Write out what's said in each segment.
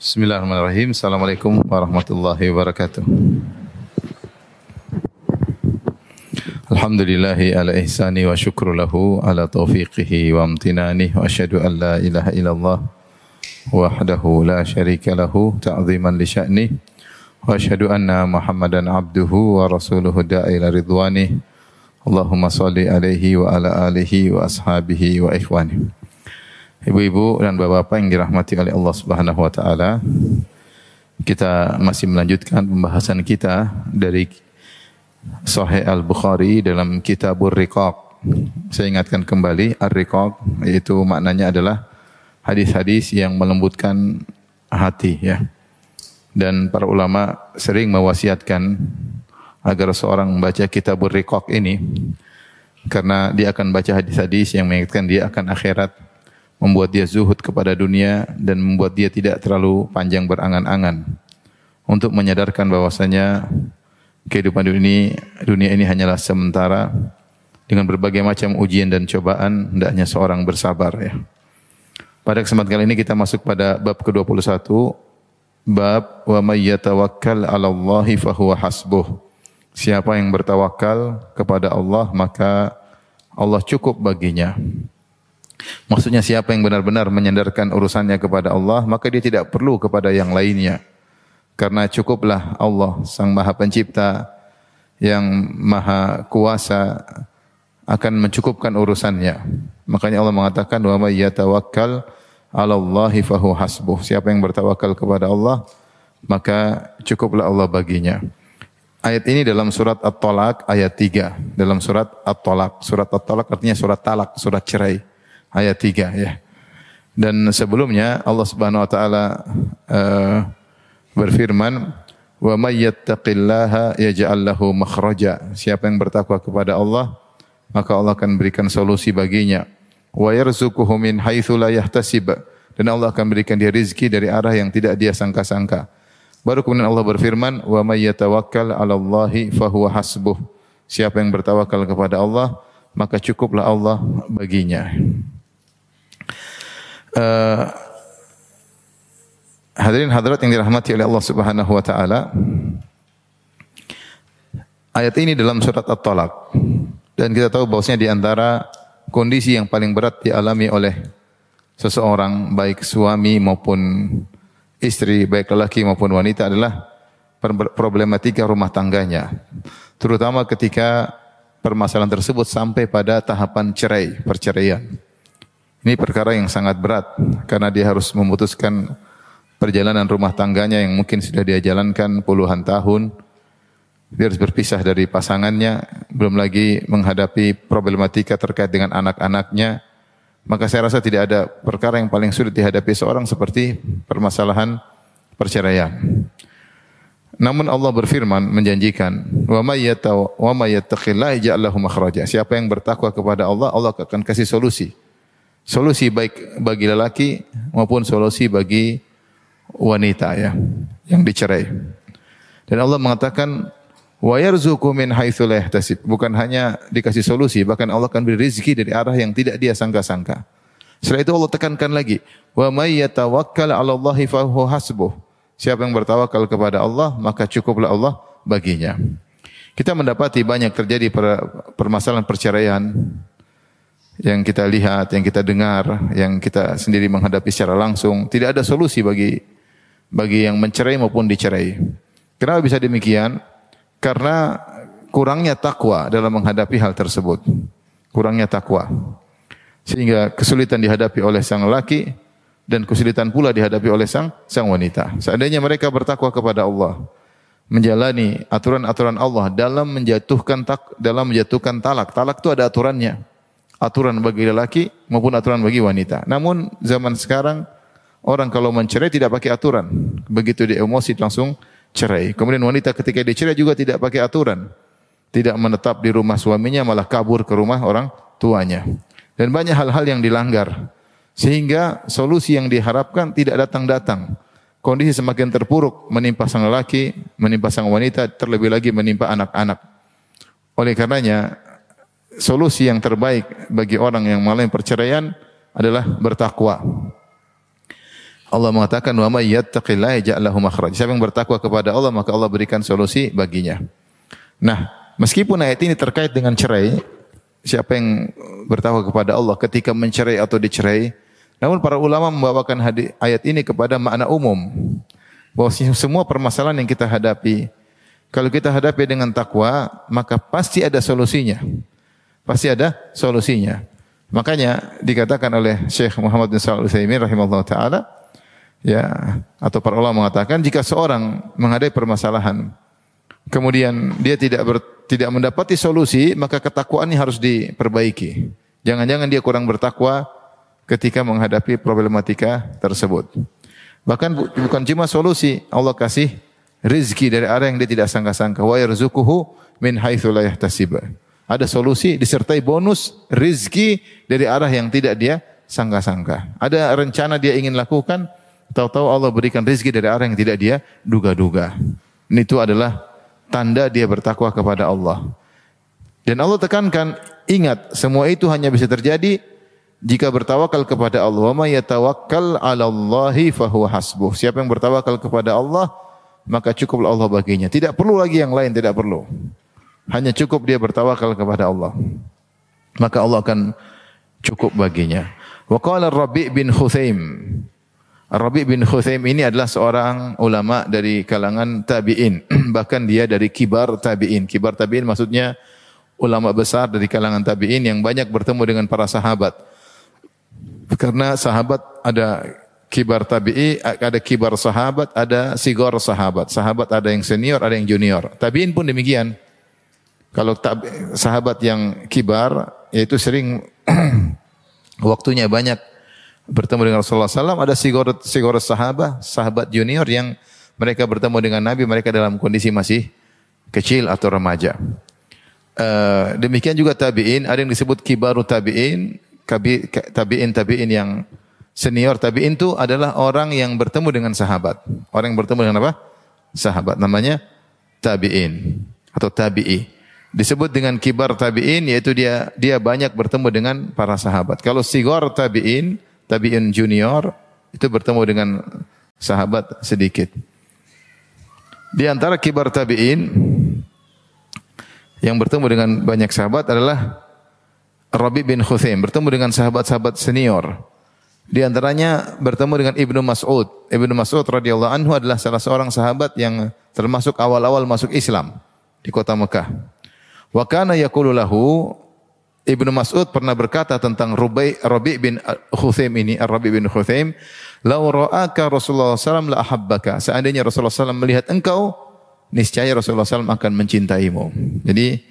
Bismillahirrahmanirrahim. Assalamualaikum warahmatullahi wabarakatuh. Alhamdulillahi ala ihsani wa syukru lahu ala taufiqihi wa amtinani wa asyhadu an la ilaha illallah wahdahu la syarika lahu ta'ziman li sya'ni wa asyhadu anna Muhammadan abduhu wa rasuluhu da'ila ridwani Allahumma salli alaihi wa ala alihi wa ashabihi wa ikhwani. Ibu-ibu dan bapak-bapak yang dirahmati oleh Allah Subhanahu wa taala, kita masih melanjutkan pembahasan kita dari Sahih Al-Bukhari dalam Kitabur Riqaq. Saya ingatkan kembali Ar-Riqaq yaitu maknanya adalah hadis-hadis yang melembutkan hati ya. Dan para ulama sering mewasiatkan agar seorang membaca Kitabur Riqaq ini karena dia akan baca hadis-hadis yang mengingatkan dia akan akhirat membuat dia zuhud kepada dunia dan membuat dia tidak terlalu panjang berangan-angan untuk menyadarkan bahwasanya kehidupan dunia ini, dunia ini hanyalah sementara dengan berbagai macam ujian dan cobaan hendaknya seorang bersabar ya. Pada kesempatan kali ini kita masuk pada bab ke-21 bab wa may yatawakkal 'ala Allahi fahuwa hasbuh. Siapa yang bertawakal kepada Allah maka Allah cukup baginya. Maksudnya siapa yang benar-benar menyandarkan urusannya kepada Allah, maka dia tidak perlu kepada yang lainnya. Karena cukuplah Allah Sang Maha Pencipta yang Maha Kuasa akan mencukupkan urusannya. Makanya Allah mengatakan wa may yatawakkal 'ala Allahi fahu. Siapa yang bertawakal kepada Allah, maka cukuplah Allah baginya. Ayat ini dalam surat At-Talaq ayat 3. Dalam surat At-Talaq. Surat At-Talaq artinya surat talak, surat cerai ayat 3 ya. Dan sebelumnya Allah Subhanahu wa taala uh, berfirman, "Wa may yattaqillaha yaj'al lahu makhraja." Siapa yang bertakwa kepada Allah, maka Allah akan berikan solusi baginya. Wa yarzuquhu min haitsu la yahtasib. Dan Allah akan berikan dia rizki dari arah yang tidak dia sangka-sangka. Baru kemudian Allah berfirman, "Wa may yatawakkal 'ala Allahi fahuwa hasbuh." Siapa yang bertawakal kepada Allah, maka cukuplah Allah baginya. Uh, hadirin hadirat yang dirahmati oleh Allah Subhanahu wa taala. Ayat ini dalam surat At-Talaq. Dan kita tahu bahwasanya di antara kondisi yang paling berat dialami oleh seseorang baik suami maupun istri, baik lelaki maupun wanita adalah problematika rumah tangganya. Terutama ketika permasalahan tersebut sampai pada tahapan cerai, perceraian. Ini perkara yang sangat berat karena dia harus memutuskan perjalanan rumah tangganya yang mungkin sudah dia jalankan puluhan tahun. Dia harus berpisah dari pasangannya, belum lagi menghadapi problematika terkait dengan anak-anaknya. Maka saya rasa tidak ada perkara yang paling sulit dihadapi seorang seperti permasalahan perceraian. Namun Allah berfirman menjanjikan, "Wa may wa may yattaqillaha yaj'al lahu makhraja." Siapa yang bertakwa kepada Allah, Allah akan kasih solusi. Solusi baik bagi lelaki maupun solusi bagi wanita ya yang dicerai. Dan Allah mengatakan wa yarzuqu min haitsu. Bukan hanya dikasih solusi, bahkan Allah akan beri rezeki dari arah yang tidak dia sangka-sangka. Setelah itu Allah tekankan lagi, wa may yatawakkal 'ala Allahi fa. Siapa yang bertawakal kepada Allah, maka cukuplah Allah baginya. Kita mendapati banyak terjadi permasalahan perceraian yang kita lihat, yang kita dengar, yang kita sendiri menghadapi secara langsung, tidak ada solusi bagi bagi yang mencerai maupun dicerai. Kenapa bisa demikian? Karena kurangnya takwa dalam menghadapi hal tersebut. Kurangnya takwa. Sehingga kesulitan dihadapi oleh sang laki dan kesulitan pula dihadapi oleh sang sang wanita. Seandainya mereka bertakwa kepada Allah, menjalani aturan-aturan Allah dalam menjatuhkan tak dalam menjatuhkan talak. Talak itu ada aturannya aturan bagi lelaki maupun aturan bagi wanita. Namun zaman sekarang orang kalau mencerai tidak pakai aturan. Begitu dia emosi langsung cerai. Kemudian wanita ketika dicerai juga tidak pakai aturan. Tidak menetap di rumah suaminya malah kabur ke rumah orang tuanya. Dan banyak hal-hal yang dilanggar. Sehingga solusi yang diharapkan tidak datang-datang. Kondisi semakin terpuruk menimpa sang lelaki, menimpa sang wanita, terlebih lagi menimpa anak-anak. Oleh karenanya solusi yang terbaik bagi orang yang mengalami perceraian adalah bertakwa. Allah mengatakan wa may yattaqillaha yaj'al lahu makhraj. Siapa yang bertakwa kepada Allah maka Allah berikan solusi baginya. Nah, meskipun ayat ini terkait dengan cerai, siapa yang bertakwa kepada Allah ketika mencerai atau dicerai, namun para ulama membawakan hadis ayat ini kepada makna umum bahwa semua permasalahan yang kita hadapi kalau kita hadapi dengan takwa, maka pasti ada solusinya. Pasti ada solusinya. Makanya dikatakan oleh Syekh Muhammad bin Shalih Utsaimin rahimahullah taala ya atau para ulama mengatakan jika seorang menghadapi permasalahan kemudian dia tidak ber, tidak mendapati solusi maka ketakwaannya harus diperbaiki. Jangan-jangan dia kurang bertakwa ketika menghadapi problematika tersebut. Bahkan bukan cuma solusi, Allah kasih rizki dari arah yang dia tidak sangka-sangka. Wa yarzuquhu min haitsu la yahtasib. Ada solusi disertai bonus rizki dari arah yang tidak dia sangka-sangka. Ada rencana dia ingin lakukan, Tahu-tahu Allah berikan rezeki dari arah yang tidak dia duga-duga. Ini itu adalah tanda dia bertakwa kepada Allah. Dan Allah tekankan, ingat semua itu hanya bisa terjadi jika bertawakal kepada Allah. Wa yatawakkal 'ala Allahi fahuwa hasbuh. Siapa yang bertawakal kepada Allah, maka cukup Allah baginya. Tidak perlu lagi yang lain, tidak perlu. Hanya cukup dia bertawakal kepada Allah. Maka Allah akan cukup baginya. Wa qala Rabi' bin Khuthaim Rabi bin Khuthaim ini adalah seorang ulama dari kalangan tabi'in. Bahkan dia dari kibar tabi'in. Kibar tabi'in maksudnya ulama besar dari kalangan tabi'in yang banyak bertemu dengan para sahabat. Karena sahabat ada kibar tabi'i, ada kibar sahabat, ada sigor sahabat. Sahabat ada yang senior, ada yang junior. Tabi'in pun demikian. Kalau sahabat yang kibar, yaitu sering waktunya banyak bertemu dengan Rasulullah SAW, ada sigor, sigor sahabat, sahabat junior yang mereka bertemu dengan Nabi, mereka dalam kondisi masih kecil atau remaja. Uh, demikian juga tabi'in, ada yang disebut kibaru tabi'in, tabi'in tabi'in yang senior tabi'in itu adalah orang yang bertemu dengan sahabat. Orang yang bertemu dengan apa? Sahabat. Namanya tabi'in atau tabi'i. Disebut dengan kibar tabi'in yaitu dia dia banyak bertemu dengan para sahabat. Kalau sigor tabi'in tabi'in junior itu bertemu dengan sahabat sedikit. Di antara kibar tabi'in yang bertemu dengan banyak sahabat adalah Rabi bin Khuthaim, bertemu dengan sahabat-sahabat senior. Di antaranya bertemu dengan Ibnu Mas'ud. Ibnu Mas'ud radhiyallahu anhu adalah salah seorang sahabat yang termasuk awal-awal masuk Islam di kota Mekah. Wa kana yaqulu lahu Ibnu Mas'ud pernah berkata tentang Rubai Rabi bin Khuthaim ini, Rabi bin Khuthaim, "Lau ra'aka Rasulullah SAW la ahabbaka." Seandainya Rasulullah SAW melihat engkau, niscaya Rasulullah SAW akan mencintaimu. Jadi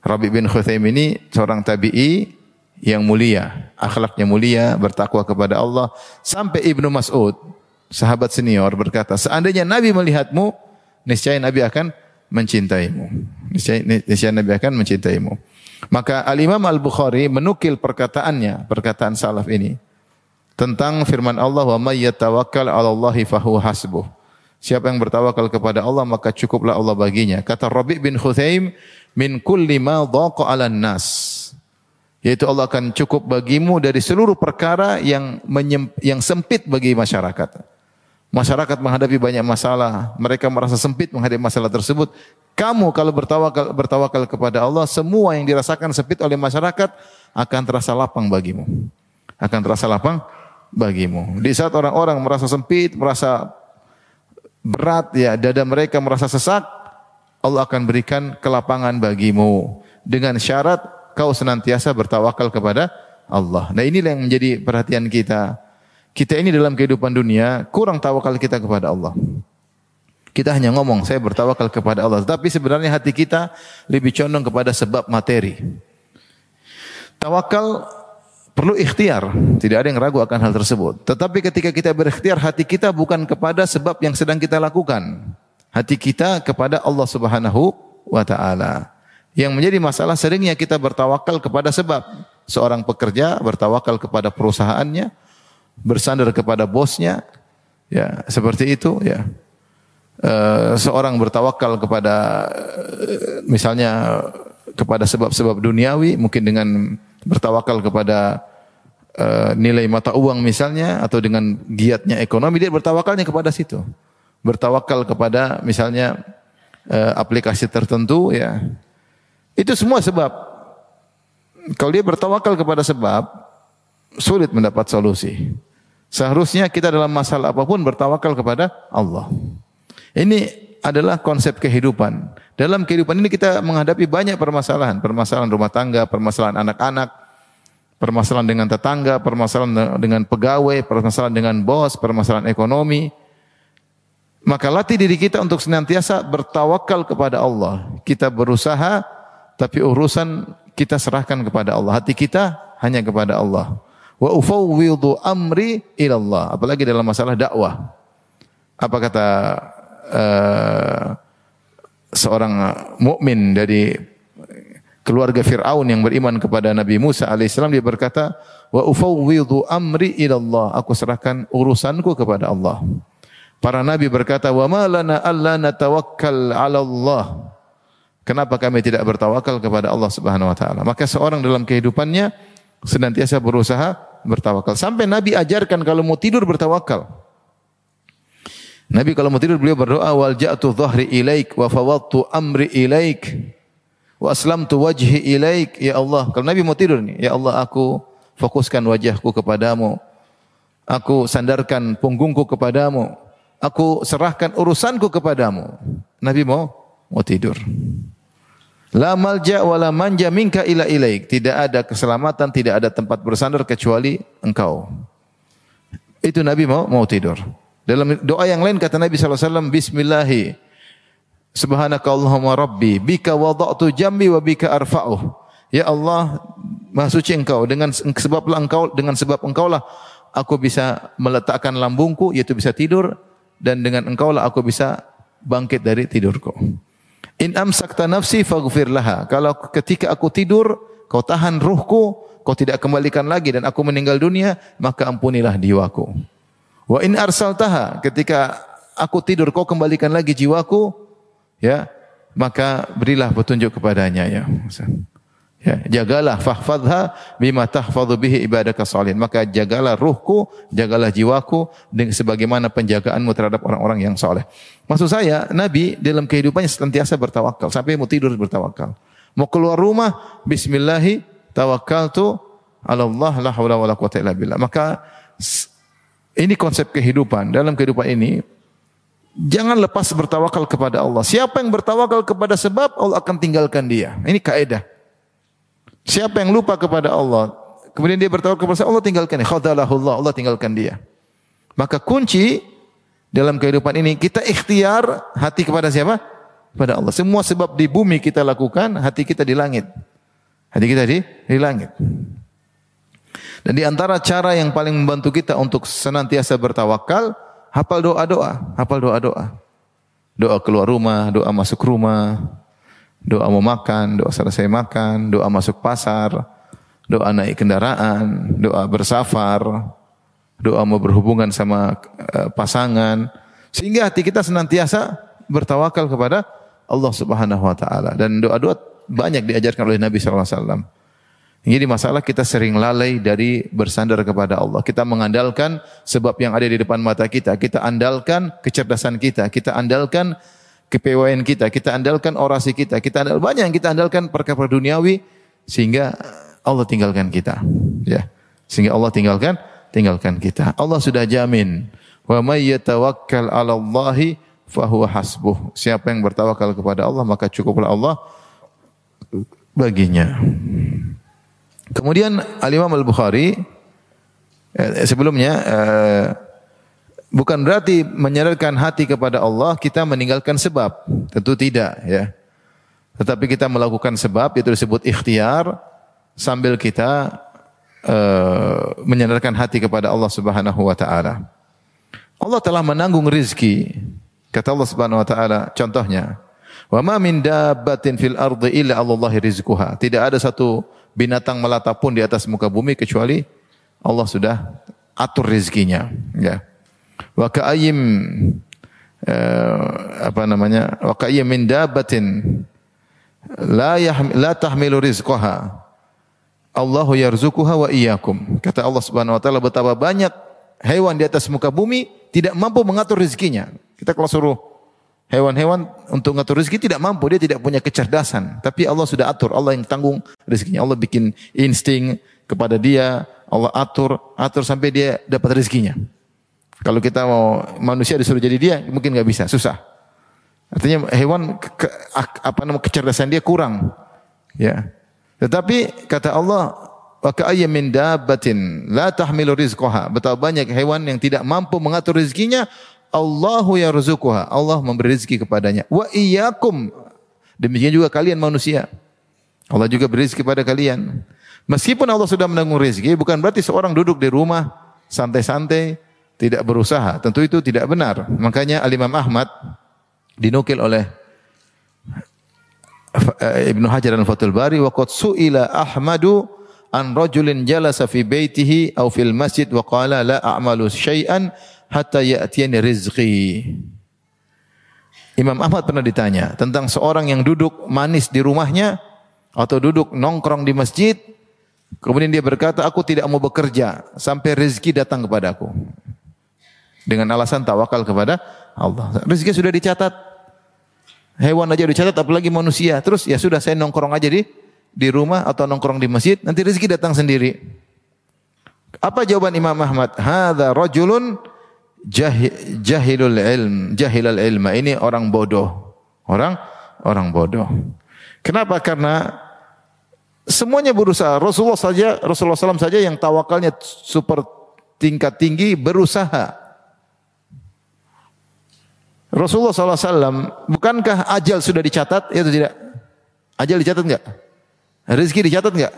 Rabi bin Khuthaim ini seorang tabi'i yang mulia, akhlaknya mulia, bertakwa kepada Allah. Sampai Ibnu Mas'ud, sahabat senior berkata, "Seandainya Nabi melihatmu, niscaya Nabi akan mencintaimu." Niscaya, Nabi akan mencintaimu. Maka Al-Imam Al-Bukhari menukil perkataannya, perkataan salaf ini tentang firman Allah wa may yatawakkal 'ala Allahi fahuwa hasbuh. Siapa yang bertawakal kepada Allah maka cukuplah Allah baginya. Kata Rabi bin Khuthaim, min kulli ma dhaqa 'ala nas. Yaitu Allah akan cukup bagimu dari seluruh perkara yang yang sempit bagi masyarakat. Masyarakat menghadapi banyak masalah, mereka merasa sempit menghadapi masalah tersebut. Kamu kalau bertawakal, bertawakal kepada Allah, semua yang dirasakan sempit oleh masyarakat akan terasa lapang bagimu. Akan terasa lapang bagimu. Di saat orang-orang merasa sempit, merasa berat, ya dada mereka merasa sesak, Allah akan berikan kelapangan bagimu. Dengan syarat kau senantiasa bertawakal kepada Allah. Nah inilah yang menjadi perhatian kita kita ini dalam kehidupan dunia kurang tawakal kita kepada Allah. Kita hanya ngomong, saya bertawakal kepada Allah. Tapi sebenarnya hati kita lebih condong kepada sebab materi. Tawakal perlu ikhtiar. Tidak ada yang ragu akan hal tersebut. Tetapi ketika kita berikhtiar, hati kita bukan kepada sebab yang sedang kita lakukan. Hati kita kepada Allah subhanahu wa ta'ala. Yang menjadi masalah seringnya kita bertawakal kepada sebab. Seorang pekerja bertawakal kepada perusahaannya, bersandar kepada bosnya, ya seperti itu ya. E, seorang bertawakal kepada e, misalnya kepada sebab-sebab duniawi, mungkin dengan bertawakal kepada uh, nilai mata uang misalnya atau dengan giatnya ekonomi dia bertawakalnya kepada situ. Bertawakal kepada misalnya uh, aplikasi tertentu ya. Itu semua sebab. Kalau dia bertawakal kepada sebab sulit mendapat solusi. Seharusnya kita dalam masalah apa pun bertawakal kepada Allah. Ini adalah konsep kehidupan. Dalam kehidupan ini kita menghadapi banyak permasalahan, permasalahan rumah tangga, permasalahan anak-anak, permasalahan dengan tetangga, permasalahan dengan pegawai, permasalahan dengan bos, permasalahan ekonomi. Maka latih diri kita untuk senantiasa bertawakal kepada Allah. Kita berusaha tapi urusan kita serahkan kepada Allah. Hati kita hanya kepada Allah wa ufawwidu amri ila Allah. Apalagi dalam masalah dakwah. Apa kata uh, seorang mukmin dari keluarga Firaun yang beriman kepada Nabi Musa alaihissalam dia berkata wa ufawwidu amri ila Allah. Aku serahkan urusanku kepada Allah. Para nabi berkata wa ma lana alla natawakkal 'ala Allah. Kenapa kami tidak bertawakal kepada Allah Subhanahu wa taala? Maka seorang dalam kehidupannya senantiasa berusaha bertawakal. Sampai Nabi ajarkan kalau mau tidur bertawakal. Nabi kalau mau tidur beliau berdoa wal ja'tu dhahri ilaik wa fawattu amri ilaik wa aslamtu wajhi ilaik ya Allah. Kalau Nabi mau tidur nih, ya Allah aku fokuskan wajahku kepadamu. Aku sandarkan punggungku kepadamu. Aku serahkan urusanku kepadamu. Nabi mau mau tidur. La malja wa manja minka ila ilaik. Tidak ada keselamatan, tidak ada tempat bersandar kecuali engkau. Itu Nabi mau mau tidur. Dalam doa yang lain kata Nabi SAW, Bismillahi, Subhanaka Allahumma Rabbi, bika wada'tu jambi wa bika arfa'uh. Ya Allah, Maha suci engkau dengan sebablah engkau dengan sebab engkau lah aku bisa meletakkan lambungku yaitu bisa tidur dan dengan engkau lah aku bisa bangkit dari tidurku. In amsakta nafsi faghfir laha. Kalau ketika aku tidur, kau tahan ruhku, kau tidak kembalikan lagi dan aku meninggal dunia, maka ampunilah jiwaku. Wa in arsaltaha, ketika aku tidur kau kembalikan lagi jiwaku, ya, maka berilah petunjuk kepadanya ya. Ya, jagalah fahfadha bima tahfadhu bihi ibadaka salihin. Maka jagalah ruhku, jagalah jiwaku dengan sebagaimana penjagaanmu terhadap orang-orang yang saleh. Maksud saya, Nabi dalam kehidupannya senantiasa bertawakal sampai mau tidur bertawakal. Mau keluar rumah, bismillahi tawakkaltu ala Allah la haula wala quwata illa billah. Maka ini konsep kehidupan. Dalam kehidupan ini jangan lepas bertawakal kepada Allah. Siapa yang bertawakal kepada sebab Allah akan tinggalkan dia. Ini kaidah. Siapa yang lupa kepada Allah, kemudian dia bertawakal kepada Allah, tinggalkan dia. Khadalahullah, Allah tinggalkan dia. Maka kunci dalam kehidupan ini kita ikhtiar hati kepada siapa? Kepada Allah. Semua sebab di bumi kita lakukan, hati kita di langit. Hati kita di di langit. Dan di antara cara yang paling membantu kita untuk senantiasa bertawakal, hafal doa-doa, hafal doa-doa. Doa keluar rumah, doa masuk rumah, doa mau makan, doa selesai makan, doa masuk pasar, doa naik kendaraan, doa bersafar, doa mau berhubungan sama uh, pasangan, sehingga hati kita senantiasa bertawakal kepada Allah Subhanahu wa taala dan doa-doa banyak diajarkan oleh Nabi sallallahu alaihi wasallam. Jadi masalah kita sering lalai dari bersandar kepada Allah. Kita mengandalkan sebab yang ada di depan mata kita. Kita andalkan kecerdasan kita. Kita andalkan kepewaian kita, kita andalkan orasi kita, kita andal banyak yang kita andalkan perkara duniawi sehingga Allah tinggalkan kita. Ya. Sehingga Allah tinggalkan tinggalkan kita. Allah sudah jamin, wa may yatawakkal 'ala Allahi fahuwa hasbuh. Siapa yang bertawakal kepada Allah maka cukuplah Allah baginya. Kemudian Al Imam Al Bukhari eh, sebelumnya eh, Bukan berarti menyadarkan hati kepada Allah kita meninggalkan sebab. Tentu tidak ya. Tetapi kita melakukan sebab itu disebut ikhtiar sambil kita uh, menyadarkan hati kepada Allah Subhanahu wa taala. Allah telah menanggung rizki. Kata Allah Subhanahu wa taala contohnya, "Wa ma min dabbatin fil ardi illa Allah rizquha." Tidak ada satu binatang melata pun di atas muka bumi kecuali Allah sudah atur rizkinya, ya. Wa ka'ayyim uh, apa namanya? Wa ka'ayyim min dabbatin la yahmi, la tahmilu rizqaha. Allahu yarzuquha wa iyyakum. Kata Allah Subhanahu wa taala betapa banyak hewan di atas muka bumi tidak mampu mengatur rezekinya. Kita kalau suruh hewan-hewan untuk mengatur rezeki tidak mampu, dia tidak punya kecerdasan. Tapi Allah sudah atur, Allah yang tanggung rezekinya. Allah bikin insting kepada dia, Allah atur, atur sampai dia dapat rezekinya. Kalau kita mau manusia disuruh jadi dia, mungkin nggak bisa, susah. Artinya hewan ke, apa nama kecerdasan dia kurang. Ya. Tetapi kata Allah, wa ka'ayya min dabbatin la tahmilu rizqaha. Betapa banyak hewan yang tidak mampu mengatur rezekinya, Allahu yarzuquha. Allah memberi rezeki kepadanya. Wa iyyakum. Demikian juga kalian manusia. Allah juga beri rezeki kepada kalian. Meskipun Allah sudah menanggung rezeki, bukan berarti seorang duduk di rumah santai-santai, tidak berusaha. Tentu itu tidak benar. Makanya Al-Imam Ahmad dinukil oleh eh, Ibnu Hajar al-Fathul Bari wa qad su'ila Ahmadu an rajulin jalasa fi baitihi aw fil masjid wa qala la a'malu syai'an hatta ya'tiyani rizqi. Imam Ahmad pernah ditanya tentang seorang yang duduk manis di rumahnya atau duduk nongkrong di masjid kemudian dia berkata aku tidak mau bekerja sampai rezeki datang kepadaku dengan alasan tawakal kepada Allah. Rezeki sudah dicatat. Hewan aja dicatat apalagi manusia. Terus ya sudah saya nongkrong aja di di rumah atau nongkrong di masjid, nanti rezeki datang sendiri. Apa jawaban Imam Ahmad? Hadza rajulun jahilul ilm, jahilul ilma. Ini orang bodoh. Orang orang bodoh. Kenapa? Karena semuanya berusaha. Rasulullah saja, Rasulullah SAW saja yang tawakalnya super tingkat tinggi berusaha. Rasulullah SAW, bukankah ajal sudah dicatat? Ya atau tidak? Ajal dicatat enggak? Rizki dicatat enggak?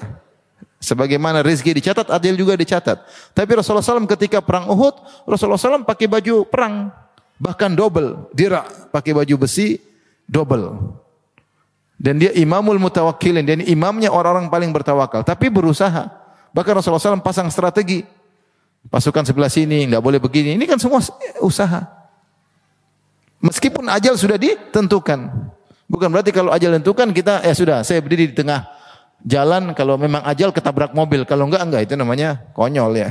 Sebagaimana rizki dicatat, ajal juga dicatat. Tapi Rasulullah SAW ketika perang Uhud, Rasulullah SAW pakai baju perang. Bahkan double, dirak, pakai baju besi, double. Dan dia imamul mutawakkilin, dan imamnya orang-orang paling bertawakal. Tapi berusaha. Bahkan Rasulullah SAW pasang strategi. Pasukan sebelah sini, enggak boleh begini. Ini kan semua usaha. Meskipun ajal sudah ditentukan. Bukan berarti kalau ajal ditentukan kita ya sudah saya berdiri di tengah jalan kalau memang ajal ketabrak mobil. Kalau enggak enggak itu namanya konyol ya.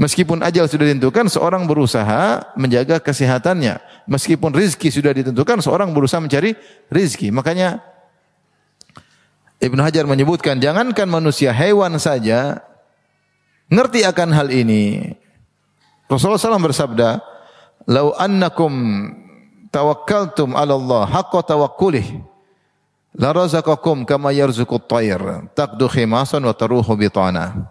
Meskipun ajal sudah ditentukan, seorang berusaha menjaga kesehatannya. Meskipun rizki sudah ditentukan, seorang berusaha mencari rizki. Makanya Ibn Hajar menyebutkan, jangankan manusia, hewan saja ngerti akan hal ini. Rasulullah SAW bersabda, "Lau annakum tawakkaltum 'ala Allah haqqa tawakkulih la razaqakum kama yarzuqut tayr taqdu khimasan wa taruhu bitana."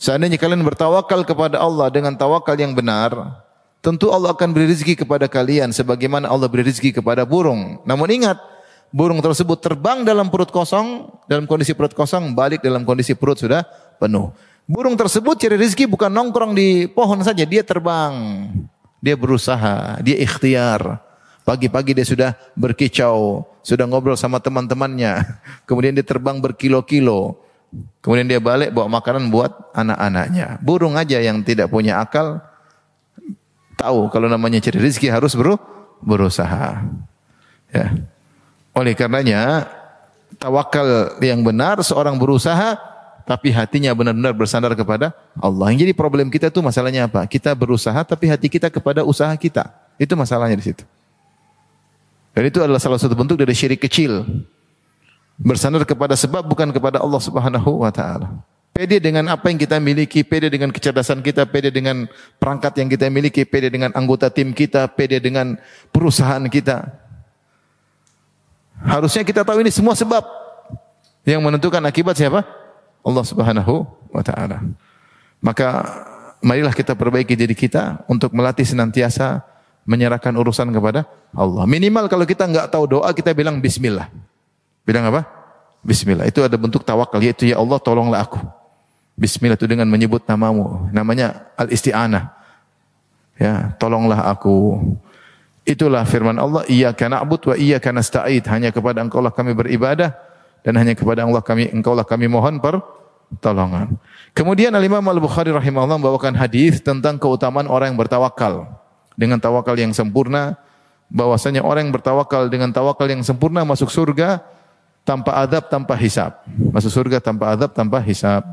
Seandainya kalian bertawakal kepada Allah dengan tawakal yang benar, tentu Allah akan beri rezeki kepada kalian sebagaimana Allah beri rezeki kepada burung. Namun ingat, burung tersebut terbang dalam perut kosong, dalam kondisi perut kosong, balik dalam kondisi perut sudah penuh. Burung tersebut cari rezeki bukan nongkrong di pohon saja, dia terbang. Dia berusaha, dia ikhtiar. Pagi-pagi dia sudah berkicau, sudah ngobrol sama teman-temannya. Kemudian dia terbang berkilo-kilo. Kemudian dia balik bawa makanan buat anak-anaknya. Burung aja yang tidak punya akal tahu kalau namanya cari rezeki harus beru berusaha. Ya. Oleh karenanya tawakal yang benar seorang berusaha tapi hatinya benar-benar bersandar kepada Allah. Jadi problem kita itu masalahnya apa? Kita berusaha tapi hati kita kepada usaha kita. Itu masalahnya di situ. Dan itu adalah salah satu bentuk dari syirik kecil. Bersandar kepada sebab bukan kepada Allah Subhanahu wa taala. Pede dengan apa yang kita miliki, pede dengan kecerdasan kita, pede dengan perangkat yang kita miliki, pede dengan anggota tim kita, pede dengan perusahaan kita. Harusnya kita tahu ini semua sebab yang menentukan akibat siapa? Allah Subhanahu wa taala. Maka marilah kita perbaiki diri kita untuk melatih senantiasa menyerahkan urusan kepada Allah. Minimal kalau kita enggak tahu doa kita bilang bismillah. Bilang apa? Bismillah. Itu ada bentuk tawakal yaitu ya Allah tolonglah aku. Bismillah itu dengan menyebut namamu. Namanya al-isti'anah. Ya, tolonglah aku. Itulah firman Allah, iyyaka na'bud wa iyyaka nasta'id. Hanya kepada Engkau lah kami beribadah dan hanya kepada Allah kami engkau lah kami mohon pertolongan. Kemudian Al Imam Al Bukhari rahimahullah membawakan hadis tentang keutamaan orang yang bertawakal dengan tawakal yang sempurna bahwasanya orang yang bertawakal dengan tawakal yang sempurna masuk surga tanpa adab, tanpa hisab. Masuk surga tanpa adab, tanpa hisab.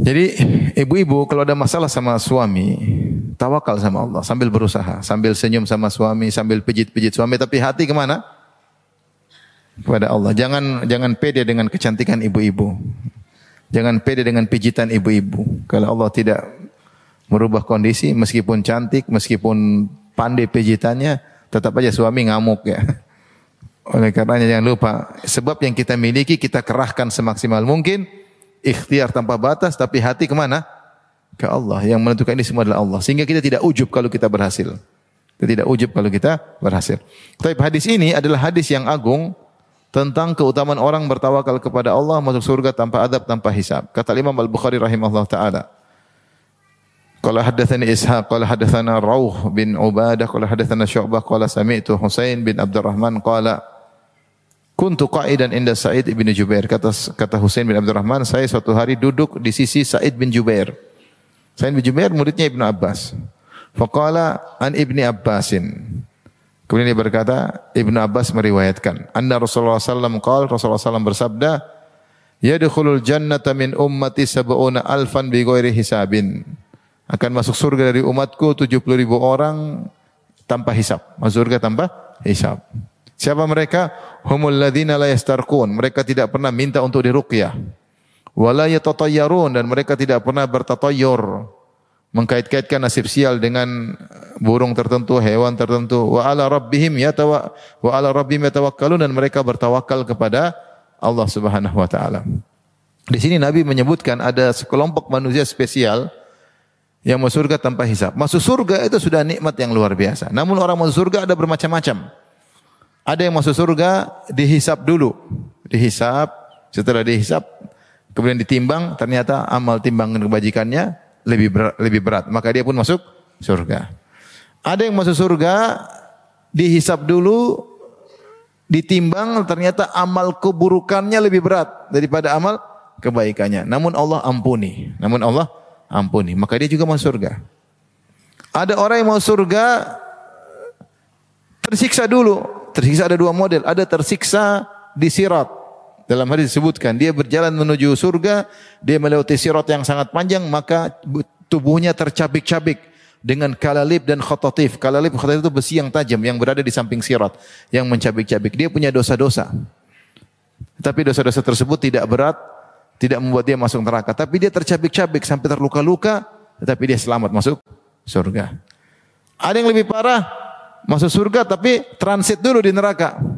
Jadi ibu-ibu kalau ada masalah sama suami, tawakal sama Allah sambil berusaha, sambil senyum sama suami, sambil pijit-pijit suami, tapi hati ke mana? Kepada Allah. Jangan jangan pede dengan kecantikan ibu-ibu. Jangan pede dengan pijitan ibu-ibu. Kalau Allah tidak merubah kondisi, meskipun cantik, meskipun pandai pijitannya, tetap aja suami ngamuk ya. Oleh karenanya jangan lupa, sebab yang kita miliki kita kerahkan semaksimal mungkin ikhtiar tanpa batas, tapi hati ke mana? Ke Allah. Yang menentukan ini semua adalah Allah. Sehingga kita tidak ujub kalau kita berhasil. Kita tidak ujub kalau kita berhasil. Tapi hadis ini adalah hadis yang agung tentang keutamaan orang bertawakal kepada Allah masuk surga tanpa adab, tanpa hisab. Kata Imam Al-Bukhari rahimahullah ta'ala. Qala hadatsani Ishaq qala hadatsana Rauh bin Ubadah qala hadatsana Syu'bah qala sami'tu Husain bin Abdurrahman qala Kuntu qa'idan inda Sa'id bin Jubair. Kata kata Husain bin Abdurrahman, saya suatu hari duduk di sisi Sa'id bin Jubair. Sa'id bin Jubair muridnya Ibnu Abbas. Faqala an Ibni Abbasin. Kemudian dia berkata, Ibnu Abbas meriwayatkan, Anna Rasulullah SAW qala Rasulullah SAW bersabda, Yadkhulul jannata min ummati sab'una alfan bi ghairi hisabin. Akan masuk surga dari umatku 70 ribu orang tanpa hisab. Masuk surga tanpa hisab. Siapa mereka? Humul ladzina la yastarqun. Mereka tidak pernah minta untuk diruqyah. Wala yatatayyarun dan mereka tidak pernah bertatayyur. Mengkait-kaitkan nasib sial dengan burung tertentu, hewan tertentu. Wa ala rabbihim yatawa wa ala rabbihim yatawakkalun dan mereka bertawakal kepada Allah Subhanahu wa taala. Di sini Nabi menyebutkan ada sekelompok manusia spesial yang masuk surga tanpa hisab. Masuk surga itu sudah nikmat yang luar biasa. Namun orang masuk surga ada bermacam-macam. Ada yang masuk surga dihisap dulu. Dihisap, setelah dihisap kemudian ditimbang, ternyata amal timbangan kebajikannya lebih berat, lebih berat. Maka dia pun masuk surga. Ada yang masuk surga dihisap dulu, ditimbang, ternyata amal keburukannya lebih berat daripada amal kebaikannya. Namun Allah ampuni. Namun Allah ampuni. Maka dia juga masuk surga. Ada orang yang mau surga tersiksa dulu. Tersiksa ada dua model. Ada tersiksa di sirat. Dalam hadis disebutkan, dia berjalan menuju surga, dia melewati sirat yang sangat panjang, maka tubuhnya tercabik-cabik dengan kalalib dan khototif. Kalalib khototif itu besi yang tajam yang berada di samping sirat, yang mencabik-cabik. Dia punya dosa-dosa. Tapi dosa-dosa tersebut tidak berat, tidak membuat dia masuk neraka. Tapi dia tercabik-cabik sampai terluka-luka, tetapi dia selamat masuk surga. Ada yang lebih parah, masuk surga tapi transit dulu di neraka.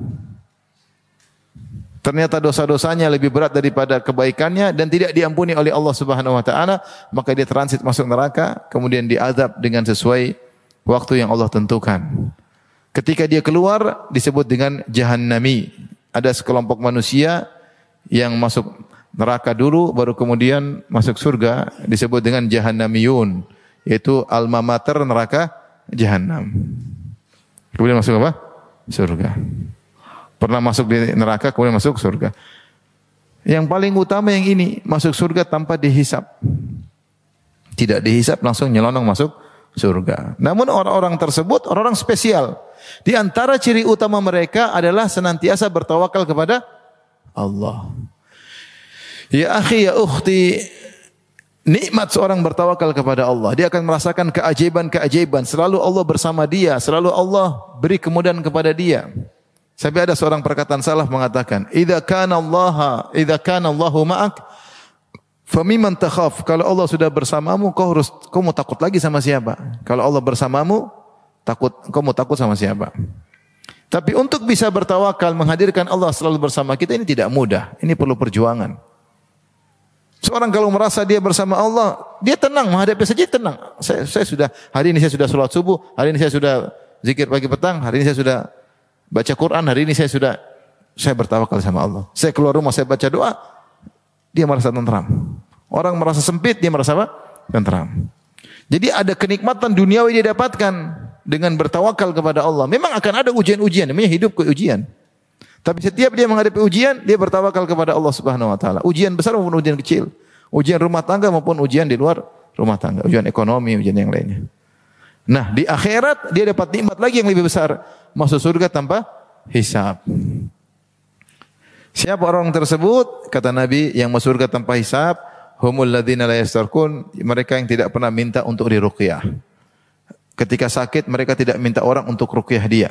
Ternyata dosa-dosanya lebih berat daripada kebaikannya dan tidak diampuni oleh Allah Subhanahu wa taala, maka dia transit masuk neraka, kemudian diazab dengan sesuai waktu yang Allah tentukan. Ketika dia keluar disebut dengan jahannami. Ada sekelompok manusia yang masuk neraka dulu baru kemudian masuk surga disebut dengan jahannamiyun, yaitu alma mater neraka jahanam. Kemudian masuk apa? Surga. Pernah masuk di neraka, kemudian masuk surga. Yang paling utama yang ini, masuk surga tanpa dihisap. Tidak dihisap, langsung nyelonong masuk surga. Namun orang-orang tersebut, orang-orang spesial. Di antara ciri utama mereka adalah senantiasa bertawakal kepada Allah. Ya akhi, ya ukhti, Nikmat seorang bertawakal kepada Allah. Dia akan merasakan keajaiban-keajaiban. Selalu Allah bersama dia. Selalu Allah beri kemudahan kepada dia. Sampai ada seorang perkataan salah mengatakan, "Idza kana Allah, idza kana Allahu ma'ak, famiman takhaf." Kalau Allah sudah bersamamu, kau harus kau mau takut lagi sama siapa? Kalau Allah bersamamu, takut kau mau takut sama siapa? Tapi untuk bisa bertawakal menghadirkan Allah selalu bersama kita ini tidak mudah. Ini perlu perjuangan. Seorang kalau merasa dia bersama Allah, dia tenang, menghadapi saja tenang. Saya, saya sudah, hari ini saya sudah sholat subuh, hari ini saya sudah zikir pagi petang, hari ini saya sudah baca Quran, hari ini saya sudah, saya bertawakal sama Allah. Saya keluar rumah, saya baca doa, dia merasa tentram. Orang merasa sempit, dia merasa apa? Tentram. Jadi ada kenikmatan duniawi dia dapatkan dengan bertawakal kepada Allah. Memang akan ada ujian-ujian, namanya hidup ke ujian. Tapi setiap dia menghadapi ujian, dia bertawakal kepada Allah Subhanahu wa taala. Ujian besar maupun ujian kecil. Ujian rumah tangga maupun ujian di luar rumah tangga, ujian ekonomi, ujian yang lainnya. Nah, di akhirat dia dapat nikmat lagi yang lebih besar, masuk surga tanpa hisab. Siapa orang tersebut? Kata Nabi yang masuk surga tanpa hisab, humul ladzina la yastarkun, mereka yang tidak pernah minta untuk diruqyah. Ketika sakit mereka tidak minta orang untuk ruqyah dia.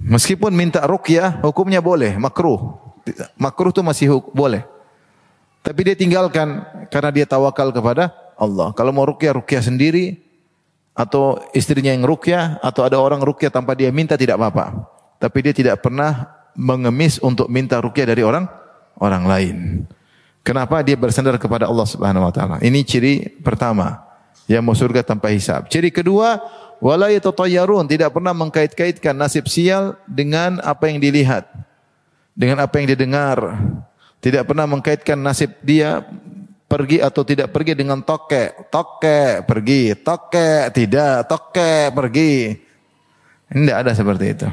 Meskipun minta ruqyah hukumnya boleh, makruh. Makruh itu masih boleh. Tapi dia tinggalkan karena dia tawakal kepada Allah. Kalau mau ruqyah ruqyah sendiri atau istrinya yang ruqyah atau ada orang ruqyah tanpa dia minta tidak apa-apa. Tapi dia tidak pernah mengemis untuk minta rukyah dari orang orang lain. Kenapa dia bersandar kepada Allah Subhanahu wa taala? Ini ciri pertama yang mau surga tanpa hisab. Ciri kedua, wala yatatayyarun, tidak pernah mengkait-kaitkan nasib sial dengan apa yang dilihat, dengan apa yang didengar. Tidak pernah mengkaitkan nasib dia pergi atau tidak pergi dengan toke, toke pergi, toke tidak, toke pergi. Ini tidak ada seperti itu.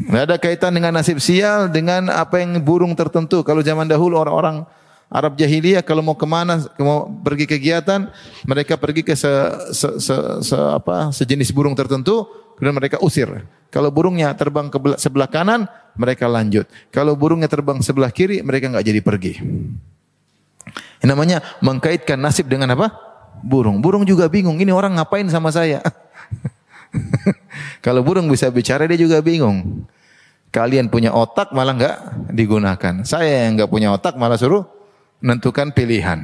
Tidak ada kaitan dengan nasib sial dengan apa yang burung tertentu. Kalau zaman dahulu orang-orang Arab jahiliyah kalau mau ke mana, mau pergi kegiatan, mereka pergi ke se, se, se, se, apa, sejenis burung tertentu, kemudian mereka usir. Kalau burungnya terbang ke sebelah kanan, mereka lanjut. Kalau burungnya terbang sebelah kiri, mereka nggak jadi pergi. Ini namanya mengkaitkan nasib dengan apa? Burung. Burung juga bingung. Ini orang ngapain sama saya? Kalau burung bisa bicara dia juga bingung. Kalian punya otak malah enggak digunakan. Saya yang enggak punya otak malah suruh menentukan pilihan.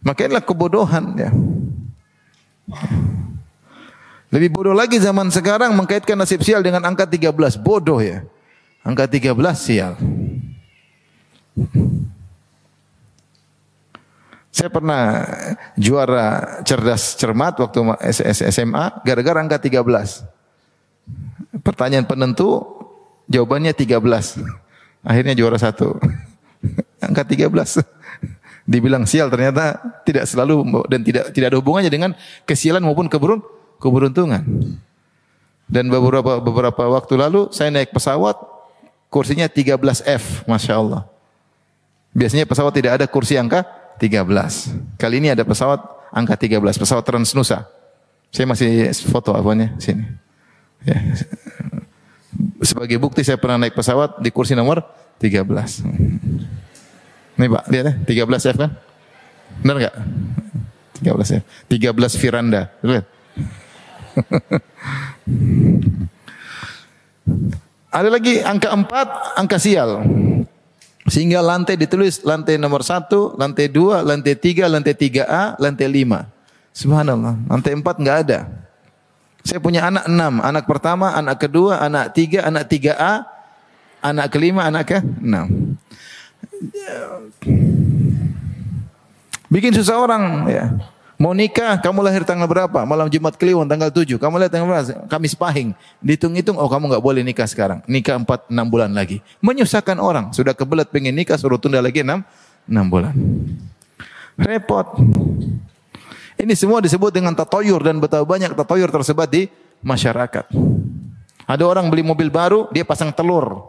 Makanya kebodohan ya. Lebih bodoh lagi zaman sekarang mengkaitkan nasib sial dengan angka 13. Bodoh ya. Angka 13 sial. Saya pernah juara cerdas cermat waktu SMA gara-gara angka 13. Pertanyaan penentu jawabannya 13. Akhirnya juara satu. Angka 13. Dibilang sial ternyata tidak selalu dan tidak tidak ada hubungannya dengan kesialan maupun keberun, keberuntungan. Dan beberapa beberapa waktu lalu saya naik pesawat kursinya 13F, masya Allah. Biasanya pesawat tidak ada kursi angka 13. Kali ini ada pesawat angka 13, pesawat Transnusa. Saya masih foto apanya sini. Ya. Sebagai bukti saya pernah naik pesawat di kursi nomor 13. Nih Pak, lihat ya, 13 F kan? Benar enggak? 13 F. 13 Firanda. Lihat. Ada lagi angka 4, angka sial. Sehingga lantai ditulis lantai nomor satu, lantai dua, lantai tiga, lantai tiga A, lantai lima. Subhanallah, lantai empat nggak ada. Saya punya anak enam, anak pertama, anak kedua, anak tiga, anak tiga A, anak kelima, anak ke enam. Bikin susah orang ya. Mau nikah, kamu lahir tanggal berapa? Malam Jumat Kliwon tanggal 7. Kamu lahir tanggal berapa? Kamis Pahing. Dihitung-hitung, oh kamu nggak boleh nikah sekarang. Nikah 4 6 bulan lagi. Menyusahkan orang. Sudah kebelet pengen nikah suruh tunda lagi 6 6 bulan. Repot. Ini semua disebut dengan tatoyur dan betapa banyak tatoyur tersebar di masyarakat. Ada orang beli mobil baru, dia pasang telur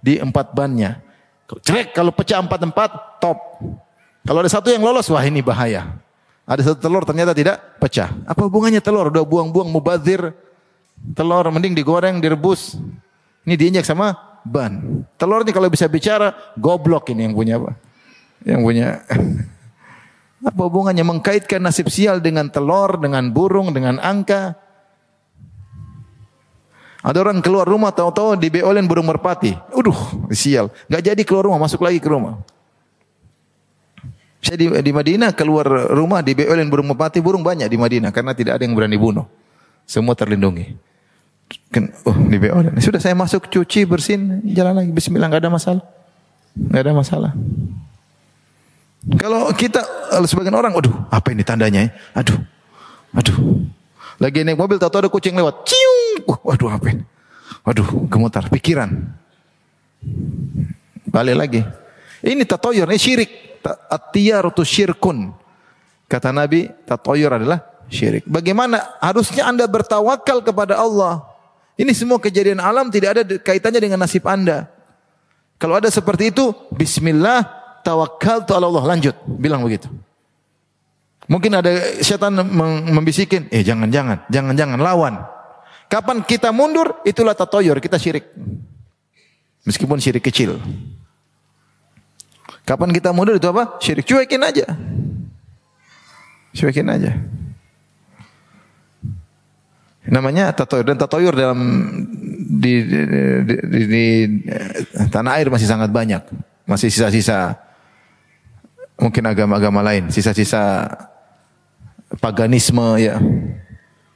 di empat bannya. Cek kalau pecah empat empat top. Kalau ada satu yang lolos, wah ini bahaya. Ada satu telur ternyata tidak pecah. Apa hubungannya telur? Udah buang-buang mubazir. Telur mending digoreng, direbus. Ini diinjak sama ban. Telur ini kalau bisa bicara, goblok ini yang punya apa? Yang punya. apa hubungannya mengkaitkan nasib sial dengan telur, dengan burung, dengan angka? Ada orang keluar rumah tahu-tahu dibeolin burung merpati. Uduh, sial. Gak jadi keluar rumah, masuk lagi ke rumah. Saya di, di Madinah keluar rumah di oleh burung merpati, burung banyak di Madinah karena tidak ada yang berani bunuh. Semua terlindungi. Oh, di oleh. Sudah saya masuk cuci, bersin, jalan lagi. Bismillah, nggak ada masalah. Nggak ada masalah. Kalau kita sebagian orang, aduh, apa ini tandanya? Ya? Aduh, aduh. Lagi naik mobil, tahu ada kucing lewat. Ciung, uh, waduh apa ini? Waduh, gemetar, pikiran. Balik lagi. Ini tatoyor, ini syirik. At-tiyaratu syirkun. Kata Nabi, tatoyor adalah syirik. Bagaimana harusnya Anda bertawakal kepada Allah? Ini semua kejadian alam tidak ada kaitannya dengan nasib Anda. Kalau ada seperti itu, bismillah tawakal tu Allah. Lanjut, bilang begitu. Mungkin ada setan membisikin, eh jangan-jangan, jangan-jangan lawan. Kapan kita mundur, itulah tatoyor, kita syirik. Meskipun syirik kecil. Kapan kita mundur itu apa? Syirik. Cuekin aja. Cuekin aja. Namanya tatoyor dan tatoyor dalam di, di, di, di, di tanah air masih sangat banyak. Masih sisa-sisa mungkin agama-agama lain, sisa-sisa paganisme ya.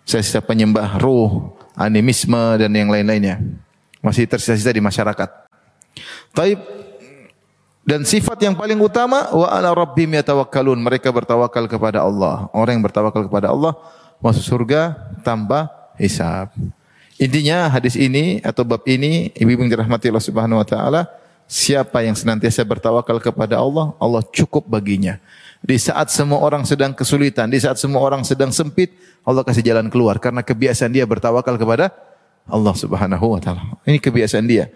Sisa-sisa penyembah ruh, animisme dan yang lain-lainnya. Masih tersisa-sisa di masyarakat. Taib dan sifat yang paling utama wa ala rabbim yatawakkalun. Mereka bertawakal kepada Allah. Orang yang bertawakal kepada Allah masuk surga tanpa hisab. Intinya hadis ini atau bab ini ibu-ibu dirahmati Allah Subhanahu wa taala, siapa yang senantiasa bertawakal kepada Allah, Allah cukup baginya. Di saat semua orang sedang kesulitan, di saat semua orang sedang sempit, Allah kasih jalan keluar karena kebiasaan dia bertawakal kepada Allah Subhanahu wa taala. Ini kebiasaan dia.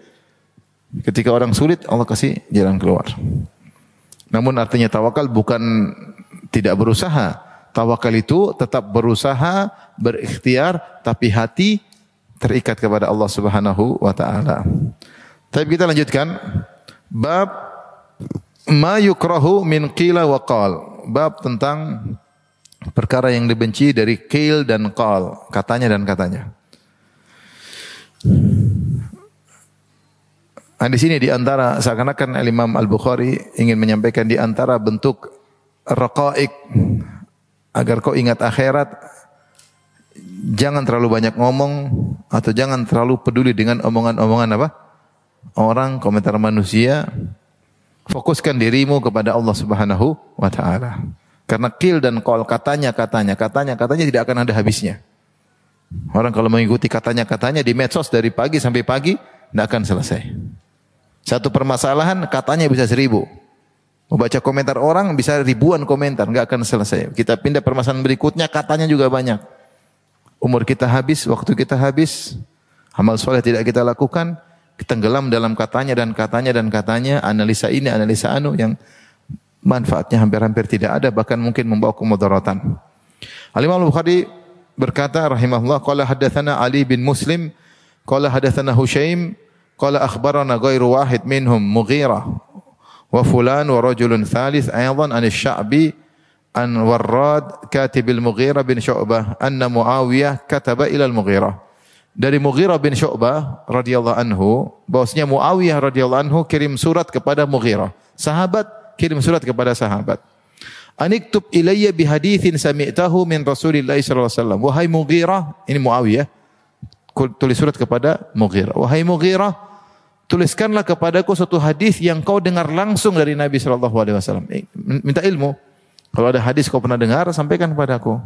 Ketika orang sulit, Allah kasih jalan keluar. Namun artinya tawakal bukan tidak berusaha, Tawakal itu tetap berusaha, berikhtiar, tapi hati terikat kepada Allah Subhanahu wa taala. Tapi kita lanjutkan bab ma yukrahu min qila wa qal. Bab tentang perkara yang dibenci dari qil dan qal, katanya dan katanya. Nah, di sini di antara seakan-akan Imam Al-Bukhari ingin menyampaikan di antara bentuk raqaik agar kau ingat akhirat jangan terlalu banyak ngomong atau jangan terlalu peduli dengan omongan-omongan apa? Orang, komentar manusia. Fokuskan dirimu kepada Allah Subhanahu wa taala. Karena kil dan kol katanya katanya katanya katanya tidak akan ada habisnya. Orang kalau mengikuti katanya katanya di medsos dari pagi sampai pagi tidak akan selesai. Satu permasalahan katanya bisa seribu. Membaca komentar orang bisa ribuan komentar, nggak akan selesai. Kita pindah permasalahan berikutnya, katanya juga banyak. Umur kita habis, waktu kita habis, amal soleh tidak kita lakukan, tenggelam dalam katanya dan katanya dan katanya, analisa ini, analisa anu yang manfaatnya hampir-hampir tidak ada, bahkan mungkin membawa kemudaratan. Al-Imam Al-Bukhari berkata rahimahullah, qala haddatsana Ali bin Muslim, qala haddatsana Hushaim, qala akhbarana ghairu wahid minhum Mughirah wa fulan wa rajulun thalith aidan an sya'bi an Warrad katib al-Mughirah bin Syu'bah anna Muawiyah kataba ila al-Mughirah. Dari Mughirah bin Syu'bah radhiyallahu anhu bahwasanya Muawiyah radhiyallahu anhu kirim surat kepada Mughirah. Sahabat kirim surat kepada sahabat. Aniktub ilayya bi hadithin sami'tahu min Rasulillah sallallahu alaihi wasallam. Wahai Mughirah ini Muawiyah tulis surat kepada Mughirah wahai Mughirah tuliskanlah kepadaku suatu hadis yang kau dengar langsung dari Nabi Shallallahu Alaihi Wasallam. Eh, minta ilmu. Kalau ada hadis kau pernah dengar, sampaikan kepadaku.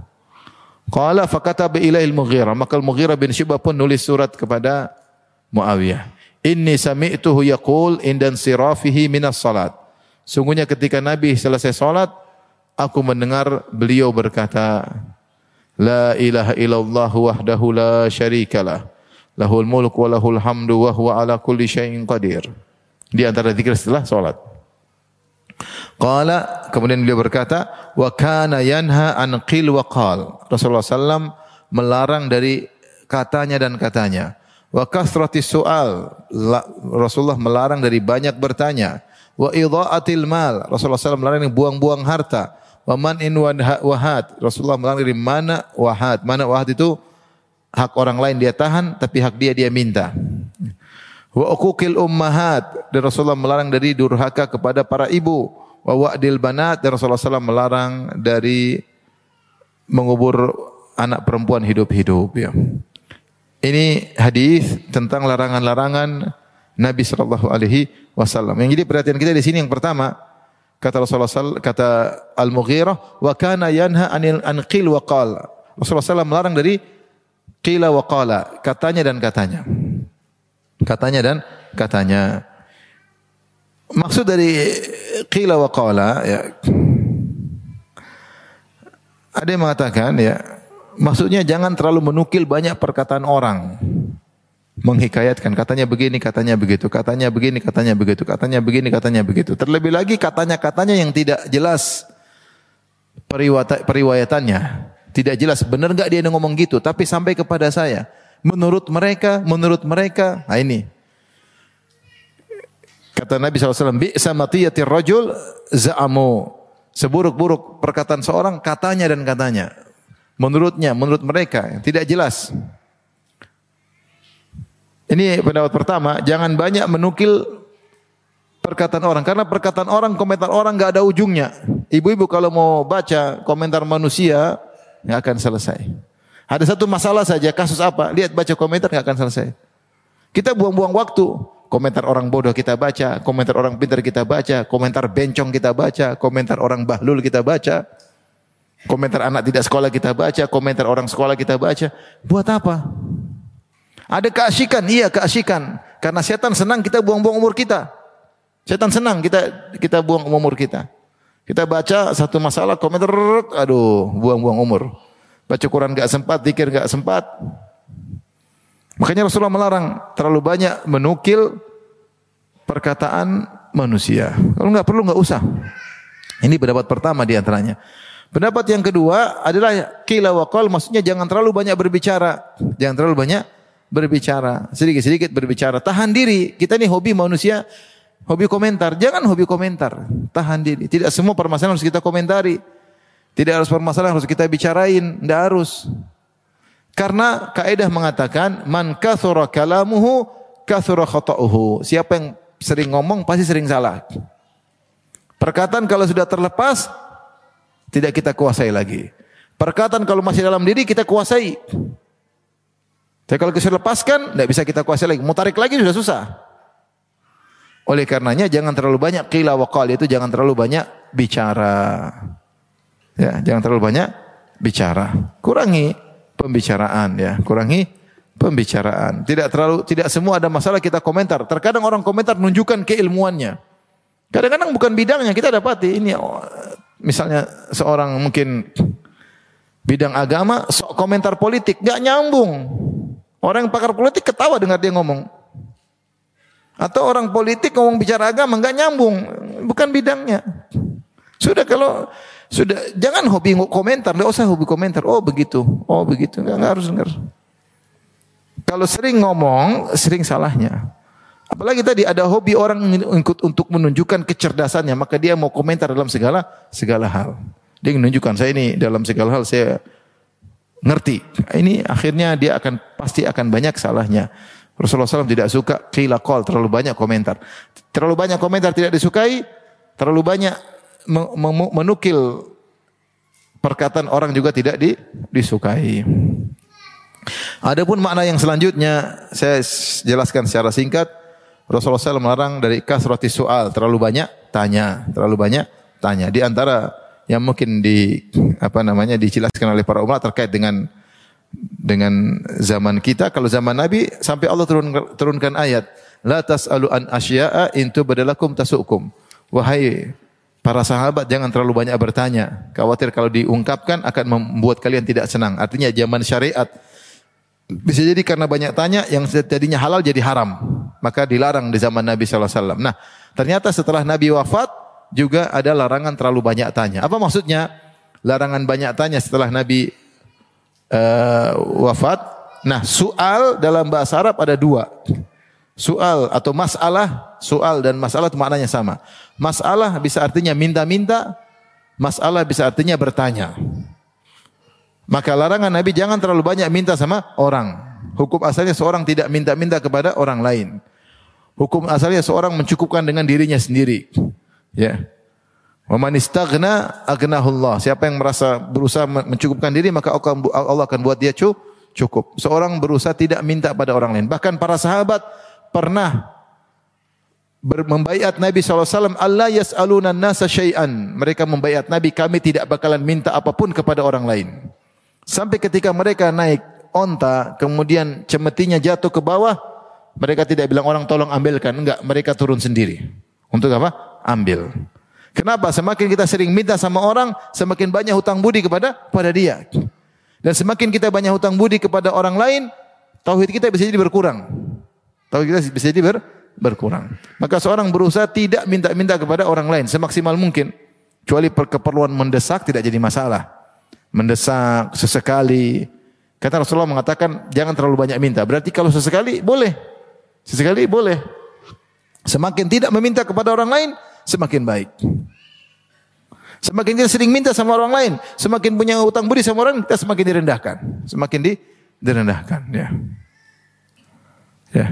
Qala fakataba ilail Mughirah. Maka Mughirah bin Syibah pun nulis surat kepada Muawiyah. Inni sami'tuhu yaqul indan sirafihi minas salat. Sungguhnya ketika Nabi selesai salat, aku mendengar beliau berkata, La ilaha illallah wahdahu la syarikalah. Lahul mulk wa lahul hamdu wa huwa ala kulli syai'in qadir. Di antara zikir setelah salat. Qala kemudian beliau berkata wa kana yanha an qil wa qal. Rasulullah sallam melarang dari katanya dan katanya. Wa kasratis su'al. Rasulullah melarang dari banyak bertanya. Wa idha'atil mal. Rasulullah sallam melarang buang-buang harta. Wa man in wahat. Rasulullah melarang dari mana wahat. Mana wahat itu hak orang lain dia tahan tapi hak dia dia minta. Wa uquqil ummahat dan Rasulullah melarang dari durhaka kepada para ibu. Wa wa'dil banat dan Rasulullah SAW melarang dari mengubur anak perempuan hidup-hidup ya. Ini hadis tentang larangan-larangan Nabi sallallahu alaihi wasallam. Yang jadi perhatian kita di sini yang pertama kata Rasulullah SAW, kata Al-Mughirah wa kana yanha anil anqil wa qal. Rasulullah SAW melarang dari Qila wa qala, katanya dan katanya. Katanya dan katanya. Maksud dari qila wa qala ya ada yang mengatakan ya maksudnya jangan terlalu menukil banyak perkataan orang menghikayatkan katanya begini katanya begitu katanya begini katanya begitu katanya begini katanya begitu terlebih lagi katanya-katanya yang tidak jelas periwayatannya tidak jelas benar enggak dia ngomong gitu, tapi sampai kepada saya. menurut mereka, menurut mereka. Nah ini. Kata Nabi SAW, Bi'sa matiyatir za'amu. Seburuk-buruk perkataan seorang, katanya dan katanya. Menurutnya, menurut mereka, tidak jelas. Ini pendapat pertama, jangan banyak menukil perkataan orang. Karena perkataan orang, komentar orang gak ada ujungnya. Ibu-ibu kalau mau baca komentar manusia, nggak akan selesai. Ada satu masalah saja, kasus apa? Lihat baca komentar nggak akan selesai. Kita buang-buang waktu. Komentar orang bodoh kita baca, komentar orang pintar kita baca, komentar bencong kita baca, komentar orang bahlul kita baca, komentar anak tidak sekolah kita baca, komentar orang sekolah kita baca. Buat apa? Ada keasikan, iya keasikan. Karena setan senang kita buang-buang umur kita. Setan senang kita kita buang umur kita. Kita baca satu masalah komentar, aduh, buang-buang umur. Baca Quran gak sempat, zikir gak sempat. Makanya Rasulullah melarang terlalu banyak menukil perkataan manusia. Kalau nggak perlu nggak usah. Ini pendapat pertama di antaranya. Pendapat yang kedua adalah kila wakal, maksudnya jangan terlalu banyak berbicara. Jangan terlalu banyak berbicara. Sedikit-sedikit berbicara. Tahan diri. Kita ini hobi manusia Hobi komentar, jangan hobi komentar. Tahan diri. Tidak semua permasalahan harus kita komentari. Tidak harus permasalahan harus kita bicarain, tidak harus. Karena kaidah mengatakan man kathura kalamuhu kathura khata'uhu. Siapa yang sering ngomong pasti sering salah. Perkataan kalau sudah terlepas tidak kita kuasai lagi. Perkataan kalau masih dalam diri kita kuasai. Tapi kalau kita lepaskan, tidak bisa kita kuasai lagi. Mau tarik lagi sudah susah. Oleh karenanya jangan terlalu banyak qila wa qal itu jangan terlalu banyak bicara. Ya, jangan terlalu banyak bicara. Kurangi pembicaraan ya, kurangi pembicaraan. Tidak terlalu tidak semua ada masalah kita komentar. Terkadang orang komentar menunjukkan keilmuannya. Kadang-kadang bukan bidangnya kita dapati ini oh, misalnya seorang mungkin bidang agama sok komentar politik nggak nyambung. Orang pakar politik ketawa dengar dia ngomong. Atau orang politik ngomong bicara agama nggak nyambung, bukan bidangnya. Sudah kalau sudah jangan hobi komentar, nggak usah hobi komentar. Oh begitu, oh begitu, nggak, nggak harus dengar. Kalau sering ngomong, sering salahnya. Apalagi tadi ada hobi orang ikut untuk menunjukkan kecerdasannya, maka dia mau komentar dalam segala segala hal. Dia menunjukkan saya ini dalam segala hal saya ngerti. Ini akhirnya dia akan pasti akan banyak salahnya. Rasulullah SAW tidak suka qila qal, terlalu banyak komentar. Terlalu banyak komentar tidak disukai, terlalu banyak menukil perkataan orang juga tidak di, disukai. Adapun makna yang selanjutnya saya jelaskan secara singkat. Rasulullah SAW melarang dari kasrati soal, terlalu banyak tanya, terlalu banyak tanya. Di antara yang mungkin di apa namanya dijelaskan oleh para ulama terkait dengan dengan zaman kita. Kalau zaman Nabi sampai Allah turun, turunkan ayat, la tas'alu an asya'a intu badalakum tasukum. Wahai para sahabat jangan terlalu banyak bertanya. Khawatir kalau diungkapkan akan membuat kalian tidak senang. Artinya zaman syariat bisa jadi karena banyak tanya yang tadinya halal jadi haram. Maka dilarang di zaman Nabi SAW. Nah, ternyata setelah Nabi wafat juga ada larangan terlalu banyak tanya. Apa maksudnya? Larangan banyak tanya setelah Nabi uh, wafat. Nah, soal dalam bahasa Arab ada dua. Soal atau masalah, soal dan masalah itu maknanya sama. Masalah bisa artinya minta-minta, masalah bisa artinya bertanya. Maka larangan Nabi jangan terlalu banyak minta sama orang. Hukum asalnya seorang tidak minta-minta kepada orang lain. Hukum asalnya seorang mencukupkan dengan dirinya sendiri. Ya. Wa man istaghna aghnahullah. Siapa yang merasa berusaha mencukupkan diri maka Allah akan buat dia cukup. Seorang berusaha tidak minta pada orang lain. Bahkan para sahabat pernah membaiat Nabi SAW Allah yas'aluna nasa syai'an mereka membaiat Nabi kami tidak bakalan minta apa pun kepada orang lain sampai ketika mereka naik onta kemudian cemetinya jatuh ke bawah mereka tidak bilang orang tolong ambilkan enggak mereka turun sendiri untuk apa ambil Kenapa? Semakin kita sering minta sama orang, semakin banyak hutang budi kepada pada dia. Dan semakin kita banyak hutang budi kepada orang lain, tauhid kita bisa jadi berkurang. Tauhid kita bisa jadi ber, berkurang. Maka seorang berusaha tidak minta-minta kepada orang lain semaksimal mungkin. Kecuali keperluan mendesak tidak jadi masalah. Mendesak sesekali, Kata Rasulullah mengatakan jangan terlalu banyak minta. Berarti kalau sesekali boleh. Sesekali boleh. Semakin tidak meminta kepada orang lain, semakin baik. Semakin kita sering minta sama orang lain, semakin punya utang budi sama orang, kita semakin direndahkan. Semakin di, direndahkan. Ya. ya.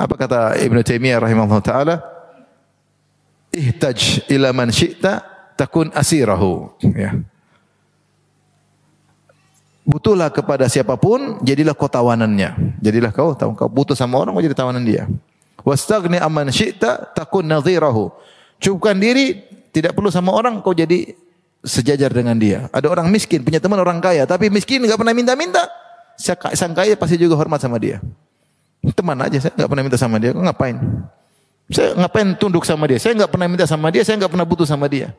Apa kata Ibn Taimiyah rahimahullah ta'ala? Ihtaj ila man syi'ta takun asirahu. Ya. Butuhlah kepada siapa pun, jadilah kau tawanannya. Jadilah kau, kau butuh sama orang, kau jadi tawanan dia. Wastagni aman syi'ta takun nadhirahu. Cukupkan diri tidak perlu sama orang kau jadi sejajar dengan dia. Ada orang miskin punya teman orang kaya, tapi miskin nggak pernah minta-minta. Sang kaya pasti juga hormat sama dia. Teman aja saya nggak pernah minta sama dia. Kau ngapain? Saya ngapain tunduk sama dia? Saya nggak pernah minta sama dia. Saya nggak pernah butuh sama dia.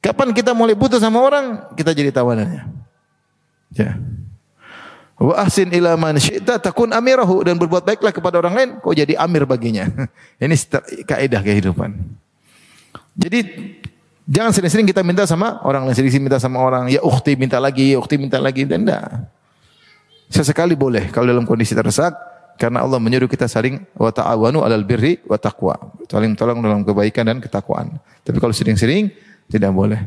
Kapan kita mulai butuh sama orang, kita jadi tawanannya. Ya. Wa ahsin ila man syi'ta takun amirahu dan berbuat baiklah kepada orang lain, kau jadi amir baginya. Ini kaidah kehidupan. Jadi jangan sering-sering kita minta sama orang lain, sering-sering minta sama orang, ya ukhti minta lagi, ya ukhti minta lagi, dan enggak. Sesekali boleh kalau dalam kondisi terdesak karena Allah menyuruh kita saling wa ta'awanu 'alal birri wa taqwa. Saling tolong dalam kebaikan dan ketakwaan. Tapi kalau sering-sering tidak boleh.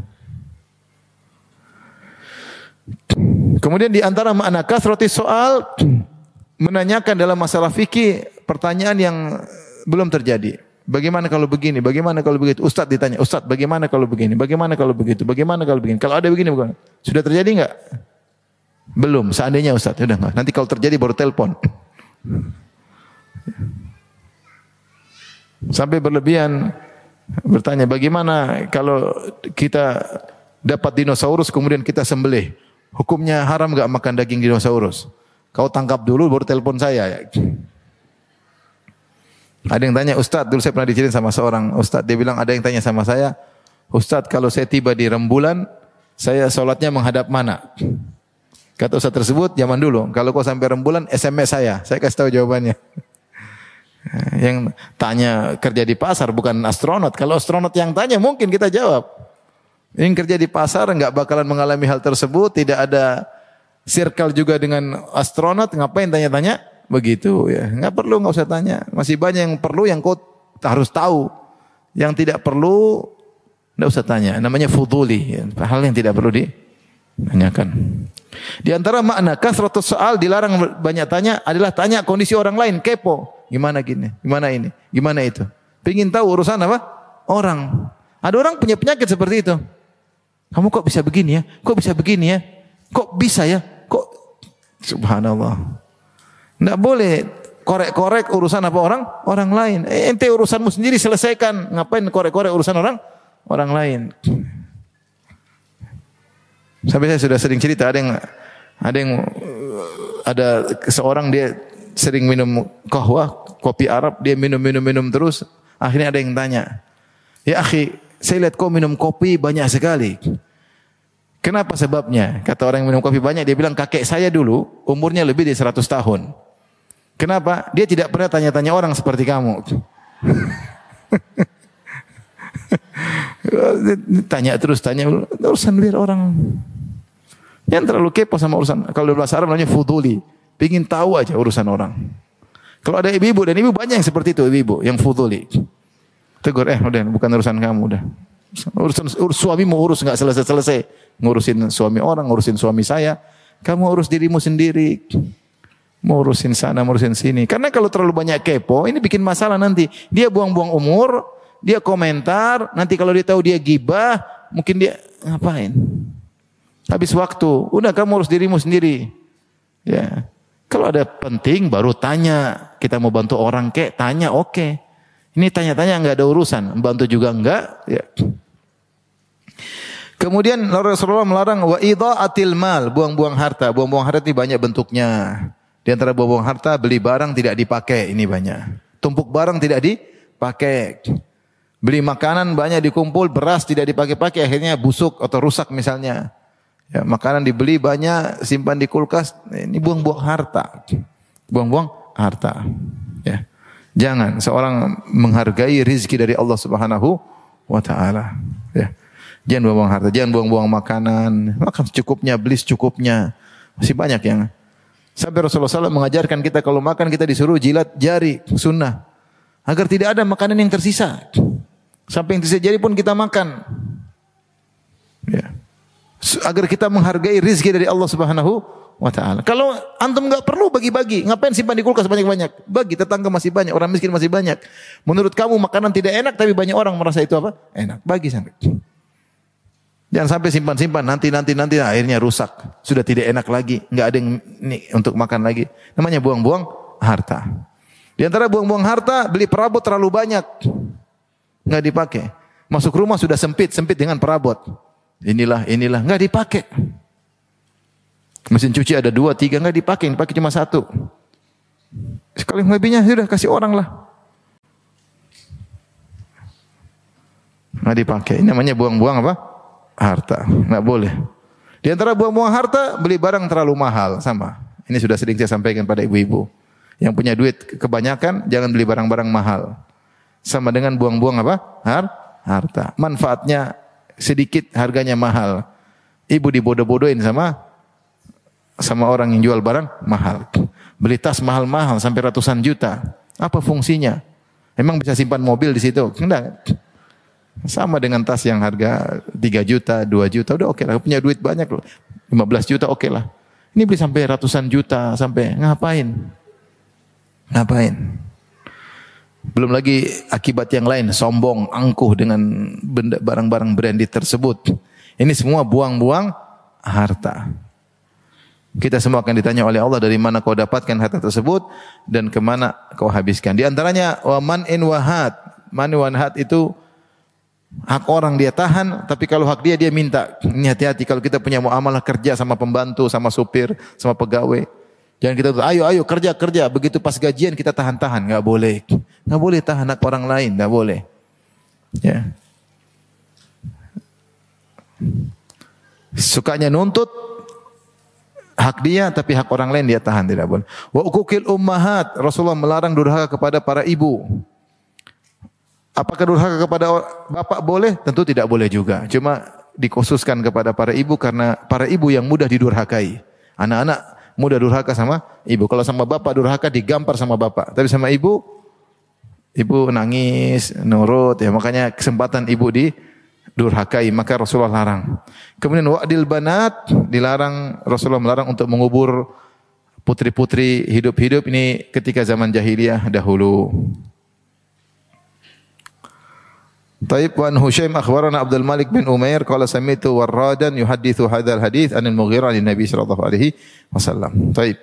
Kemudian di antara makna kasrati soal menanyakan dalam masalah fikih pertanyaan yang belum terjadi. Bagaimana kalau begini? Bagaimana kalau begitu? Ustaz ditanya, Ustaz bagaimana kalau begini? Bagaimana kalau begitu? Bagaimana kalau begini? Kalau ada begini bukan? Sudah terjadi enggak? Belum. Seandainya Ustaz, sudah enggak. Nanti kalau terjadi baru telepon. Sampai berlebihan bertanya bagaimana kalau kita dapat dinosaurus kemudian kita sembelih. Hukumnya haram enggak makan daging dinosaurus? Kau tangkap dulu baru telepon saya. Ada yang tanya, Ustadz, dulu saya pernah diceritain sama seorang Ustadz, dia bilang ada yang tanya sama saya, Ustadz kalau saya tiba di rembulan, saya sholatnya menghadap mana? Kata Ustadz tersebut, zaman dulu, kalau kau sampai rembulan, SMS saya, saya kasih tahu jawabannya. Yang tanya kerja di pasar bukan astronot. Kalau astronot yang tanya mungkin kita jawab. Yang kerja di pasar nggak bakalan mengalami hal tersebut, tidak ada circle juga dengan astronot, ngapain tanya-tanya? Begitu ya. Enggak perlu enggak usah tanya. Masih banyak yang perlu yang kau harus tahu. Yang tidak perlu enggak usah tanya. Namanya fuduli, ya. hal yang tidak perlu ditanyakan. Di antara makna kasratus soal dilarang banyak tanya adalah tanya kondisi orang lain, kepo. Gimana gini? Gimana ini? Gimana itu? Pingin tahu urusan apa? Orang. Ada orang punya penyakit seperti itu. Kamu kok bisa begini ya? Kok bisa begini ya? Kok bisa ya? Kok Subhanallah. Tidak boleh korek-korek urusan apa orang? Orang lain. Eh, ente urusanmu sendiri selesaikan. Ngapain korek-korek urusan orang? Orang lain. Sampai saya sudah sering cerita ada yang ada yang ada seorang dia sering minum kahwa, kopi Arab, dia minum minum minum terus. Akhirnya ada yang tanya, "Ya akhi, saya lihat kau minum kopi banyak sekali." Kenapa sebabnya? Kata orang yang minum kopi banyak, dia bilang kakek saya dulu umurnya lebih dari 100 tahun. Kenapa? Dia tidak pernah tanya-tanya orang seperti kamu. tanya terus, tanya urusan lihat orang. Yang terlalu kepo sama urusan. Kalau bahasa Arab namanya fuduli. Pingin tahu aja urusan orang. Kalau ada ibu-ibu dan ibu banyak yang seperti itu ibu-ibu yang fuduli. Tegur, eh udah bukan urusan kamu udah. Urusan urus, suami mau urus nggak selesai-selesai. Ngurusin suami orang, ngurusin suami saya. Kamu urus dirimu sendiri. Mau urusin sana, mau urusin sini. Karena kalau terlalu banyak kepo, ini bikin masalah nanti. Dia buang-buang umur, dia komentar, nanti kalau dia tahu dia gibah, mungkin dia ngapain? Habis waktu, udah kamu urus dirimu sendiri. Ya. Kalau ada penting baru tanya. Kita mau bantu orang kek, tanya oke. Okay. Ini tanya-tanya nggak ada urusan, bantu juga enggak. Ya. Kemudian Rasulullah melarang wa atil mal, buang-buang harta. Buang-buang harta ini banyak bentuknya. Di antara buang-buang harta, beli barang tidak dipakai, ini banyak. Tumpuk barang tidak dipakai. Beli makanan banyak dikumpul, beras tidak dipakai-pakai, akhirnya busuk atau rusak misalnya. Ya, makanan dibeli banyak, simpan di kulkas, ini buang-buang harta. Buang-buang harta. Ya. Jangan seorang menghargai rizki dari Allah Subhanahu wa taala. Ya. Jangan buang-buang harta, jangan buang-buang makanan. Makan secukupnya, beli secukupnya. Masih banyak yang Sampai Rasulullah SAW mengajarkan kita kalau makan kita disuruh jilat jari sunnah agar tidak ada makanan yang tersisa. Sampai yang tersisa jari pun kita makan. Ya. Agar kita menghargai rizki dari Allah Subhanahu wa taala. Kalau antum nggak perlu bagi-bagi, ngapain simpan di kulkas banyak-banyak? Bagi tetangga masih banyak, orang miskin masih banyak. Menurut kamu makanan tidak enak tapi banyak orang merasa itu apa? Enak. Bagi sampai. Jangan sampai simpan-simpan nanti nanti nanti akhirnya rusak. Sudah tidak enak lagi, nggak ada yang ini untuk makan lagi. Namanya buang-buang harta. Di antara buang-buang harta beli perabot terlalu banyak. nggak dipakai. Masuk rumah sudah sempit, sempit dengan perabot. Inilah, inilah, nggak dipakai. Mesin cuci ada dua, tiga, nggak dipakai, dipakai cuma satu. Sekali lebihnya sudah kasih orang lah. Nggak dipakai. Ini namanya buang-buang apa? harta. Nggak boleh. Di antara buang-buang harta, beli barang terlalu mahal. Sama. Ini sudah sering saya sampaikan pada ibu-ibu. Yang punya duit kebanyakan, jangan beli barang-barang mahal. Sama dengan buang-buang apa? Har harta. Manfaatnya sedikit, harganya mahal. Ibu dibodoh-bodohin sama sama orang yang jual barang mahal. Beli tas mahal-mahal sampai ratusan juta. Apa fungsinya? Emang bisa simpan mobil di situ? Enggak. Sama dengan tas yang harga 3 juta, 2 juta, udah oke okay lah. Punya duit banyak loh. 15 juta oke okay lah. Ini beli sampai ratusan juta, sampai ngapain? Ngapain? Belum lagi akibat yang lain, sombong, angkuh dengan benda barang-barang branded tersebut. Ini semua buang-buang harta. Kita semua akan ditanya oleh Allah dari mana kau dapatkan harta tersebut dan ke mana kau habiskan. Di antaranya waman in wahat. Man wahat itu Hak orang dia tahan, tapi kalau hak dia dia minta. Ini hati-hati kalau kita punya muamalah kerja sama pembantu, sama supir, sama pegawai. Jangan kita ayo ayo kerja kerja. Begitu pas gajian kita tahan-tahan, nggak boleh, nggak boleh tahan hak orang lain, nggak boleh. Ya. Sukanya nuntut hak dia tapi hak orang lain dia tahan tidak boleh. Wa ukukil ummahat Rasulullah melarang durhaka kepada para ibu. Apakah durhaka kepada bapak boleh? Tentu tidak boleh juga. Cuma dikhususkan kepada para ibu karena para ibu yang mudah didurhakai. Anak-anak mudah durhaka sama ibu. Kalau sama bapak durhaka digampar sama bapak. Tapi sama ibu, ibu nangis, nurut. Ya makanya kesempatan ibu di durhakai maka Rasulullah larang. Kemudian wa'dil banat dilarang Rasulullah melarang untuk mengubur putri-putri hidup-hidup ini ketika zaman jahiliyah dahulu. Taib wa Hushaim akhbarana Abdul Malik bin Umair qala sami'tu warradan yuhaddithu hadzal hadits anil Mughirah lin Nabi sallallahu alaihi wasallam. Taib.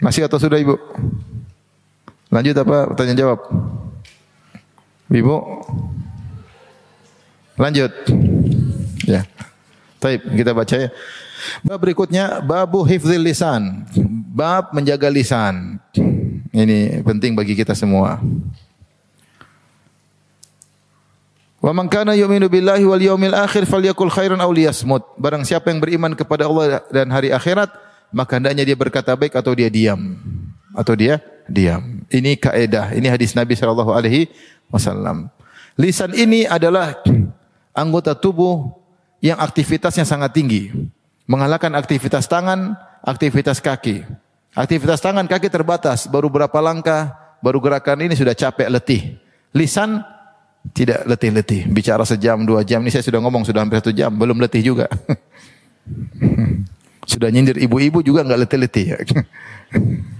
Masih atau sudah Ibu? Lanjut apa pertanyaan jawab? Ibu? Lanjut. Ya. Taib, kita baca ya. Bab berikutnya babu hifdzil lisan. Bab menjaga lisan. Ini penting bagi kita semua. Wa man kana yu'minu billahi wal yawmil akhir falyakul khairan aw liyasmut. Barang siapa yang beriman kepada Allah dan hari akhirat, maka hendaknya dia berkata baik atau dia diam. Atau dia diam. Ini kaidah, ini hadis Nabi sallallahu alaihi wasallam. Lisan ini adalah anggota tubuh yang aktivitasnya sangat tinggi. Mengalahkan aktivitas tangan, aktivitas kaki. Aktivitas tangan kaki terbatas, baru berapa langkah, baru gerakan ini sudah capek letih. Lisan tidak letih-letih. Bicara sejam, dua jam, ini saya sudah ngomong sudah hampir satu jam, belum letih juga. sudah nyindir ibu-ibu juga nggak letih-letih.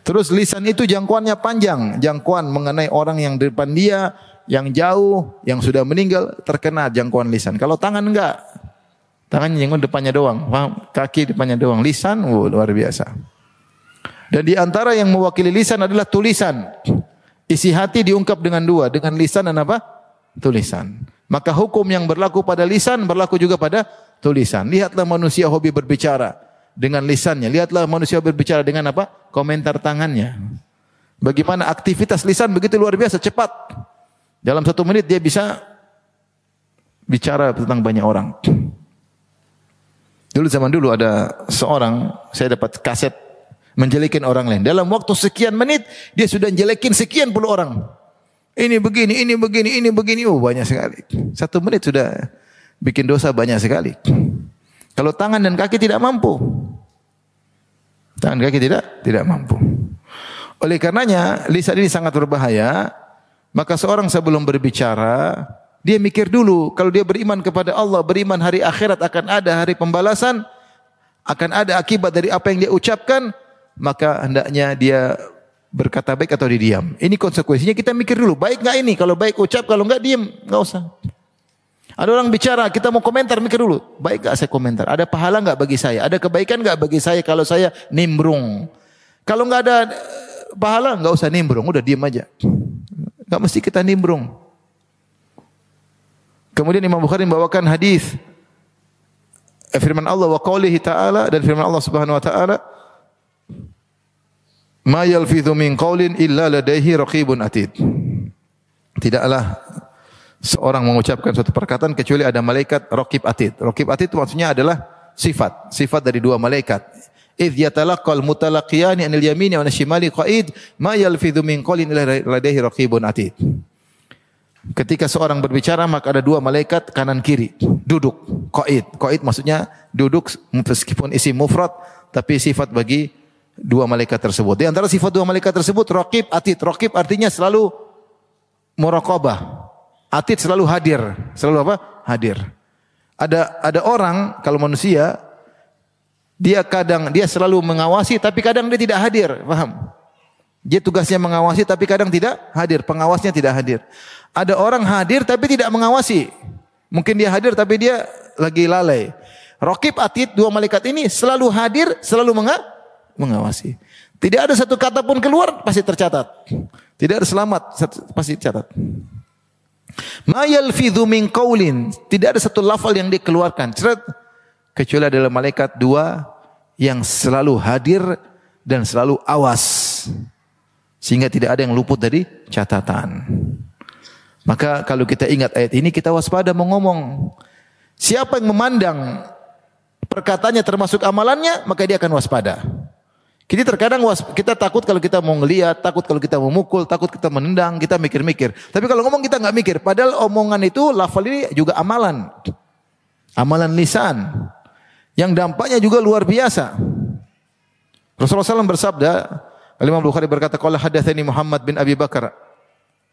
Terus lisan itu jangkauannya panjang, jangkauan mengenai orang yang di depan dia, yang jauh, yang sudah meninggal terkena jangkauan lisan. Kalau tangan enggak, Tangannya yang depannya doang, kaki depannya doang, lisan oh, luar biasa. Dan di antara yang mewakili lisan adalah tulisan. Isi hati diungkap dengan dua, dengan lisan dan apa? Tulisan. Maka hukum yang berlaku pada lisan berlaku juga pada tulisan. Lihatlah manusia hobi berbicara dengan lisannya. Lihatlah manusia berbicara dengan apa? Komentar tangannya. Bagaimana aktivitas lisan begitu luar biasa cepat. Dalam satu menit dia bisa bicara tentang banyak orang. Dulu zaman dulu ada seorang, saya dapat kaset menjelekin orang lain. Dalam waktu sekian menit, dia sudah menjelekin sekian puluh orang. Ini begini, ini begini, ini begini. Oh banyak sekali. Satu menit sudah bikin dosa banyak sekali. Kalau tangan dan kaki tidak mampu. Tangan kaki tidak tidak mampu. Oleh karenanya lisan ini sangat berbahaya. Maka seorang sebelum berbicara, dia mikir dulu kalau dia beriman kepada Allah, beriman hari akhirat akan ada hari pembalasan, akan ada akibat dari apa yang dia ucapkan, maka hendaknya dia berkata baik atau didiam. Ini konsekuensinya kita mikir dulu, baik nggak ini? Kalau baik ucap, kalau nggak diam, nggak usah. Ada orang bicara, kita mau komentar, mikir dulu. Baik nggak saya komentar? Ada pahala nggak bagi saya? Ada kebaikan nggak bagi saya kalau saya nimbrung? Kalau nggak ada pahala, nggak usah nimbrung, udah diam aja. Enggak mesti kita nimbrung. Kemudian Imam Bukhari membawakan hadis eh, firman Allah wa qaulihi ta'ala dan firman Allah Subhanahu wa taala Ma yalfidhu min qaulin illa ladaihi raqibun atid. Tidaklah seorang mengucapkan suatu perkataan kecuali ada malaikat raqib atid. Raqib atid maksudnya adalah sifat, sifat dari dua malaikat. Idh yatalaqqal mutalaqiyani anil yamini wa shimali qaid ma yalfidhu min qawlin illa ladaihi raqibun atid. Ketika seorang berbicara maka ada dua malaikat kanan kiri duduk qaid. Qaid maksudnya duduk meskipun isi mufrad tapi sifat bagi dua malaikat tersebut. Di antara sifat dua malaikat tersebut raqib atid. Raqib artinya selalu muraqabah. Atid selalu hadir. Selalu apa? Hadir. Ada ada orang kalau manusia dia kadang dia selalu mengawasi tapi kadang dia tidak hadir, paham? Dia tugasnya mengawasi tapi kadang tidak hadir, pengawasnya tidak hadir. Ada orang hadir tapi tidak mengawasi. Mungkin dia hadir tapi dia lagi lalai. Rokib atid dua malaikat ini selalu hadir, selalu menga mengawasi. Tidak ada satu kata pun keluar pasti tercatat. Tidak ada selamat pasti tercatat. Ma yalfidhu min qaulin, tidak ada satu lafal yang dikeluarkan. Ceret kecuali adalah malaikat dua yang selalu hadir dan selalu awas sehingga tidak ada yang luput dari catatan. Maka kalau kita ingat ayat ini kita waspada mengomong siapa yang memandang perkataannya termasuk amalannya maka dia akan waspada. Kita terkadang was, kita takut kalau kita mau ngeliat, takut kalau kita mau mukul, takut kita menendang, kita mikir-mikir. Tapi kalau ngomong kita nggak mikir. Padahal omongan itu lafal ini juga amalan. Amalan lisan yang dampaknya juga luar biasa. Rasulullah SAW bersabda, Imam Bukhari berkata, "Qala hadatsani Muhammad bin Abi Bakar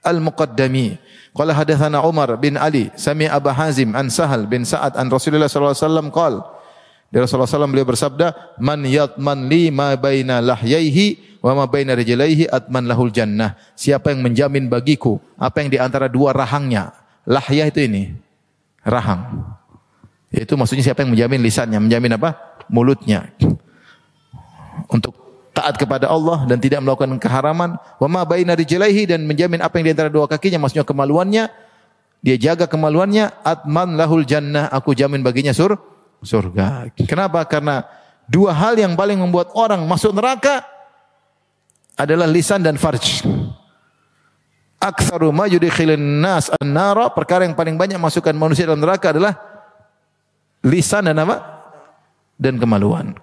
Al-Muqaddami, qala hadatsana Umar bin Ali, sami Abu Hazim an Sahal bin Sa'ad an Rasulullah wasallam qala dari Rasulullah SAW beliau bersabda, "Man yatman li ma baina lahyaihi wa ma baina rijlaihi atman lahul jannah." Siapa yang menjamin bagiku apa yang di antara dua rahangnya? Lahyah itu ini, rahang. Itu maksudnya siapa yang menjamin lisannya, menjamin apa? Mulutnya. Untuk taat kepada Allah dan tidak melakukan keharaman, wa ma baina rijlaihi dan menjamin apa yang di antara dua kakinya, maksudnya kemaluannya, dia jaga kemaluannya, atman lahul jannah, aku jamin baginya sur surga. Kenapa? Karena dua hal yang paling membuat orang masuk neraka adalah lisan dan farj. Aktsaru ma yudkhilun nas an-nara, perkara yang paling banyak masukkan manusia dalam neraka adalah lisan dan apa? Dan kemaluan.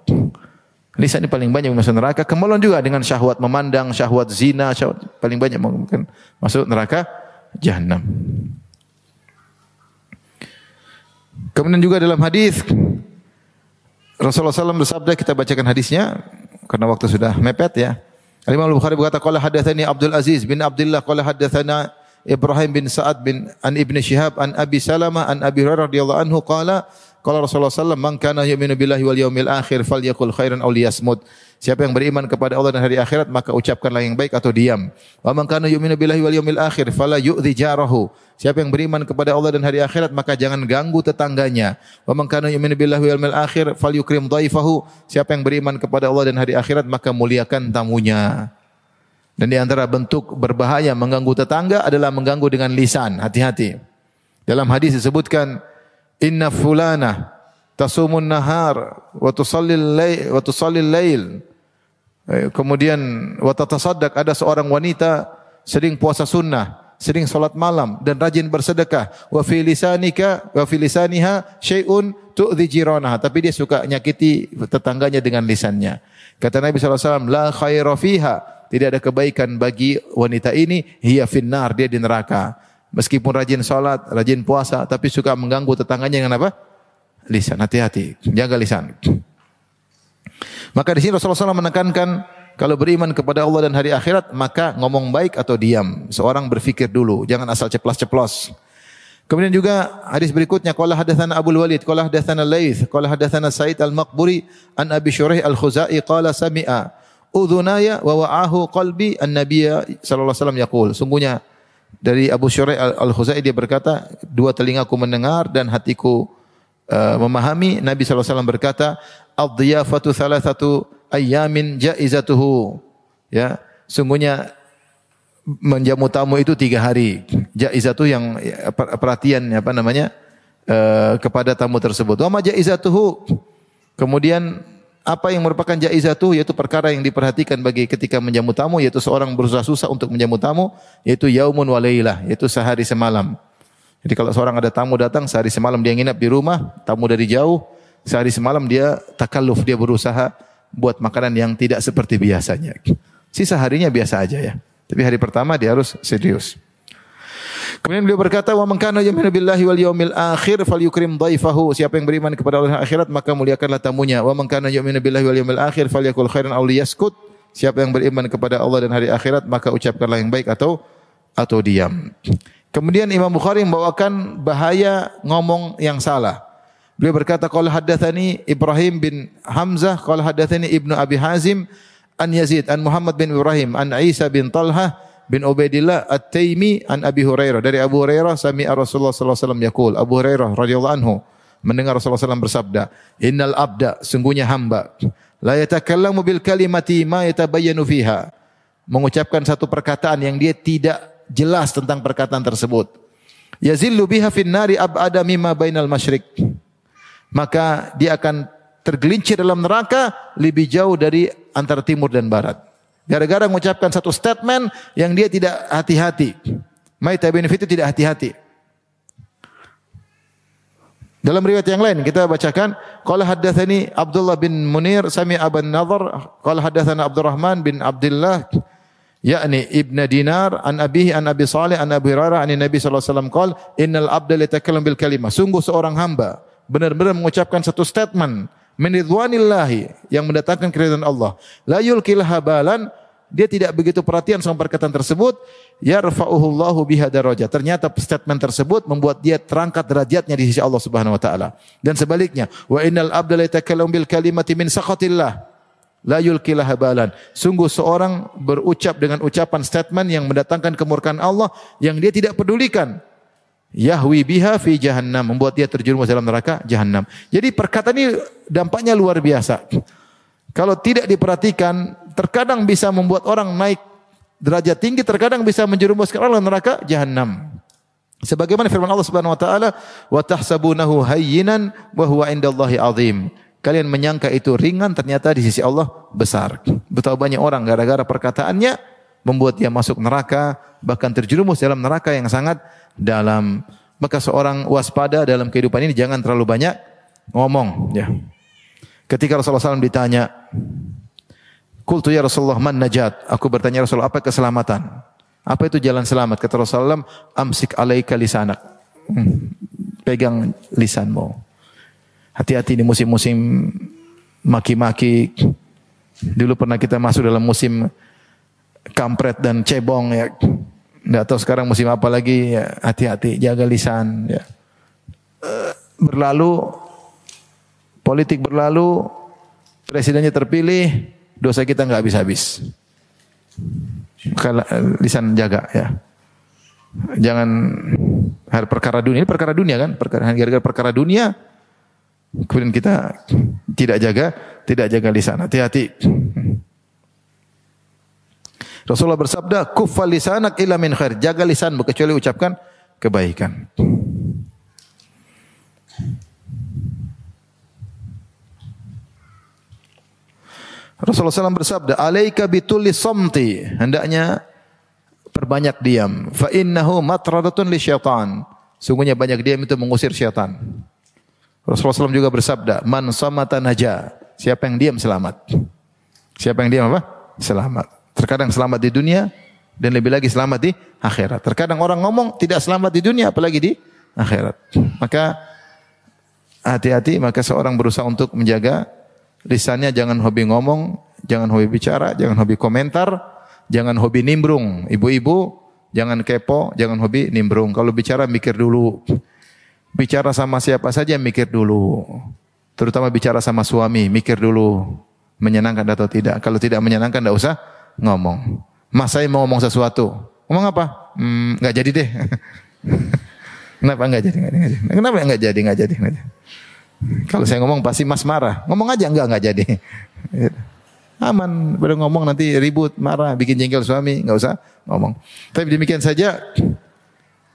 Lisan ini paling banyak masuk neraka. Kemaluan juga dengan syahwat memandang, syahwat zina, syahwat paling banyak masuk neraka jahanam. Kemudian juga dalam hadis Rasulullah SAW bersabda kita bacakan hadisnya karena waktu sudah mepet ya. Al-Imam Al-Bukhari berkata qala hadatsani Abdul Aziz bin Abdullah qala hadatsana Ibrahim bin Sa'ad bin an Ibnu Syihab an Abi Salamah an Abi Hurairah radhiyallahu anhu qala Kalau Rasulullah SAW, man kana yu'minu billahi wal yaumil akhir falyakul khairan aw liyasmut. Siapa yang beriman kepada Allah dan hari akhirat maka ucapkanlah yang baik atau diam. Wa man kana yu'minu billahi wal yaumil akhir fala yu'dhi jarahu. Siapa yang beriman kepada Allah dan hari akhirat maka jangan ganggu tetangganya. Wa man kana yu'minu billahi wal yaumil akhir falyukrim dhaifahu. Siapa yang beriman kepada Allah dan hari akhirat maka muliakan tamunya. Dan di antara bentuk berbahaya mengganggu tetangga adalah mengganggu dengan lisan. Hati-hati. Dalam hadis disebutkan inna fulana tasumun nahar wa tusallil lail wa tusallil lail eh, kemudian wa tatasaddaq ada seorang wanita sering puasa sunnah sering salat malam dan rajin bersedekah. Wa fi lisanika wa fi lisaniha syai'un tu'dhi jiranaha. Tapi dia suka nyakiti tetangganya dengan lisannya. Kata Nabi SAW la khaira fiha. Tidak ada kebaikan bagi wanita ini, hiya finnar, dia di neraka. Meskipun rajin salat, rajin puasa, tapi suka mengganggu tetangganya dengan apa? Lisan. Hati-hati, jaga lisan. Maka di sini Rasulullah SAW menekankan kalau beriman kepada Allah dan hari akhirat maka ngomong baik atau diam. Seorang berfikir dulu, jangan asal ceplas-ceplos. Kemudian juga hadis berikutnya qala hadatsana Abu Walid qala hadatsana Laits qala hadatsana Sa'id Al-Maqburi an Abi Syuraih Al-Khuzai qala sami'a udhunaya wa wa'ahu qalbi an-nabiy sallallahu alaihi wasallam yaqul. Sungguhnya dari Abu Syuraih Al-Khuzai dia berkata, dua telingaku mendengar dan hatiku uh, memahami Nabi wasallam berkata, "Ad-dhiyafatu thalathatu ayyamin jaizatuhu." Ya, sungguhnya menjamu tamu itu tiga hari. Jaizatuh yang ya, perhatian apa namanya? Uh, kepada tamu tersebut. Wa ma jaizatuhu. Kemudian apa yang merupakan jaizatuh yaitu perkara yang diperhatikan bagi ketika menjamu tamu yaitu seorang berusaha susah untuk menjamu tamu yaitu yaumun wa lailah yaitu sehari semalam. Jadi kalau seorang ada tamu datang sehari semalam dia nginap di rumah, tamu dari jauh, sehari semalam dia takalluf, dia berusaha buat makanan yang tidak seperti biasanya. Sisa harinya biasa aja ya. Tapi hari pertama dia harus serius. Kemudian beliau berkata, "Wa man kana yu'minu billahi wal yawmil akhir falyukrim dhaifahu." Siapa yang beriman kepada Allah akhirat maka muliakanlah tamunya. "Wa man kana yu'minu billahi wal yawmil akhir falyakul khairan aw liyaskut." Siapa yang beriman kepada Allah dan hari akhirat maka ucapkanlah yang baik atau atau diam. Kemudian Imam Bukhari membawakan bahaya ngomong yang salah. Beliau berkata, "Qala haddatsani Ibrahim bin Hamzah, qala haddatsani Ibnu Abi Hazim an Yazid an Muhammad bin Ibrahim an Isa bin Talhah bin Ubaidillah At-Taimi an Abi Hurairah. Dari Abu Hurairah sami Rasulullah sallallahu alaihi wasallam yaqul. Abu Hurairah radhiyallahu anhu mendengar Rasulullah SAW bersabda innal abda sungguhnya hamba la yatakallamu bil kalimati ma yatabayyanu fiha. Mengucapkan satu perkataan yang dia tidak jelas tentang perkataan tersebut. Yazillu biha fin nari abada mimma bainal masyriq. Maka dia akan tergelincir dalam neraka lebih jauh dari antara timur dan barat Gara-gara mengucapkan satu statement yang dia tidak hati-hati. Maita bin itu tidak hati-hati. Dalam riwayat yang lain kita bacakan qala haddatsani Abdullah bin Munir sami Aban Nadhr qala haddatsana Abdurrahman bin Abdullah yakni Ibn Dinar an abihi an Abi Salih an Abi Hurairah an Nabi sallallahu alaihi wasallam qala innal abda yatakallam bil kalimah sungguh seorang hamba benar-benar mengucapkan satu statement minidwanillahi yang mendatangkan keridhaan Allah. La yulkil habalan dia tidak begitu perhatian sama perkataan tersebut, yarfa'uhullahu biha darajat. Ternyata statement tersebut membuat dia terangkat derajatnya di sisi Allah Subhanahu wa taala. Dan sebaliknya, wa innal abda la yatakallamu bil kalimati min sakhatillah la habalan. Sungguh seorang berucap dengan ucapan statement yang mendatangkan kemurkaan Allah yang dia tidak pedulikan. Yahwi biha fi jahannam membuat dia terjerumus dalam neraka jahannam. Jadi perkataan ini dampaknya luar biasa. Kalau tidak diperhatikan, terkadang bisa membuat orang naik derajat tinggi, terkadang bisa menjerumuskan orang neraka jahannam. Sebagaimana firman Allah Subhanahu wa taala, "Wa tahsabunahu hayyinan wa huwa indallahi azim." Kalian menyangka itu ringan, ternyata di sisi Allah besar. Betapa banyak orang gara-gara perkataannya membuat dia masuk neraka, bahkan terjerumus dalam neraka yang sangat dalam. Maka seorang waspada dalam kehidupan ini jangan terlalu banyak ngomong. Ya. Ketika Rasulullah SAW ditanya, Kultu ya Rasulullah man najat. Aku bertanya Rasulullah apa keselamatan? Apa itu jalan selamat? Kata Rasulullah amsik alaika lisanak. Hmm, pegang lisanmu. Hati-hati di musim-musim maki-maki. Dulu pernah kita masuk dalam musim kampret dan cebong ya. Tidak tahu sekarang musim apa lagi ya. Hati-hati, jaga lisan ya. Eh, berlalu politik berlalu, presidennya terpilih, dosa kita nggak habis-habis. Maka lisan jaga ya. Jangan hal perkara dunia ini perkara dunia kan, perkara gara-gara perkara dunia kemudian kita tidak jaga, tidak jaga lisan. Hati-hati. Rasulullah bersabda, "Kuffal lisanak illa min khair." Jaga lisanmu kecuali ucapkan kebaikan. Rasulullah SAW bersabda, "Alaika bitulli somti." Hendaknya perbanyak diam. Fa innahu matradatun li syaitan. Sungguhnya banyak diam itu mengusir syaitan. Rasulullah SAW juga bersabda, "Man samata naja." Siapa yang diam selamat. Siapa yang diam apa? Selamat. Terkadang selamat di dunia dan lebih lagi selamat di akhirat. Terkadang orang ngomong tidak selamat di dunia apalagi di akhirat. Maka hati-hati maka seorang berusaha untuk menjaga lisannya jangan hobi ngomong, jangan hobi bicara, jangan hobi komentar, jangan hobi nimbrung. Ibu-ibu jangan kepo, jangan hobi nimbrung. Kalau bicara mikir dulu. Bicara sama siapa saja mikir dulu. Terutama bicara sama suami, mikir dulu menyenangkan atau tidak. Kalau tidak menyenangkan tidak usah ngomong. Mas saya mau ngomong sesuatu. Ngomong apa? Hmm, nggak jadi deh. Kenapa nggak jadi? Nggak jadi? Kenapa nggak jadi? Nggak jadi? Nggak jadi? Kalau saya ngomong pasti Mas marah. Ngomong aja nggak nggak jadi. Aman, baru ngomong nanti ribut, marah, bikin jengkel suami, nggak usah ngomong. Tapi demikian saja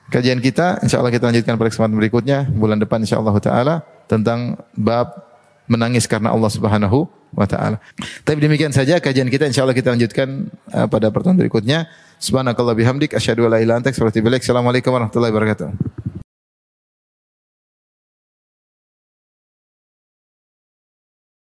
kajian kita. Insya Allah kita lanjutkan pada kesempatan berikutnya bulan depan Insya Allah Taala tentang bab menangis karena Allah Subhanahu wa taala. Tapi demikian saja kajian kita insyaallah kita lanjutkan uh, pada pertemuan berikutnya. Subhanakallah bihamdik asyhadu an la ilaha illa anta astaghfiruka wa atubu ilaik. Assalamualaikum warahmatullahi wabarakatuh.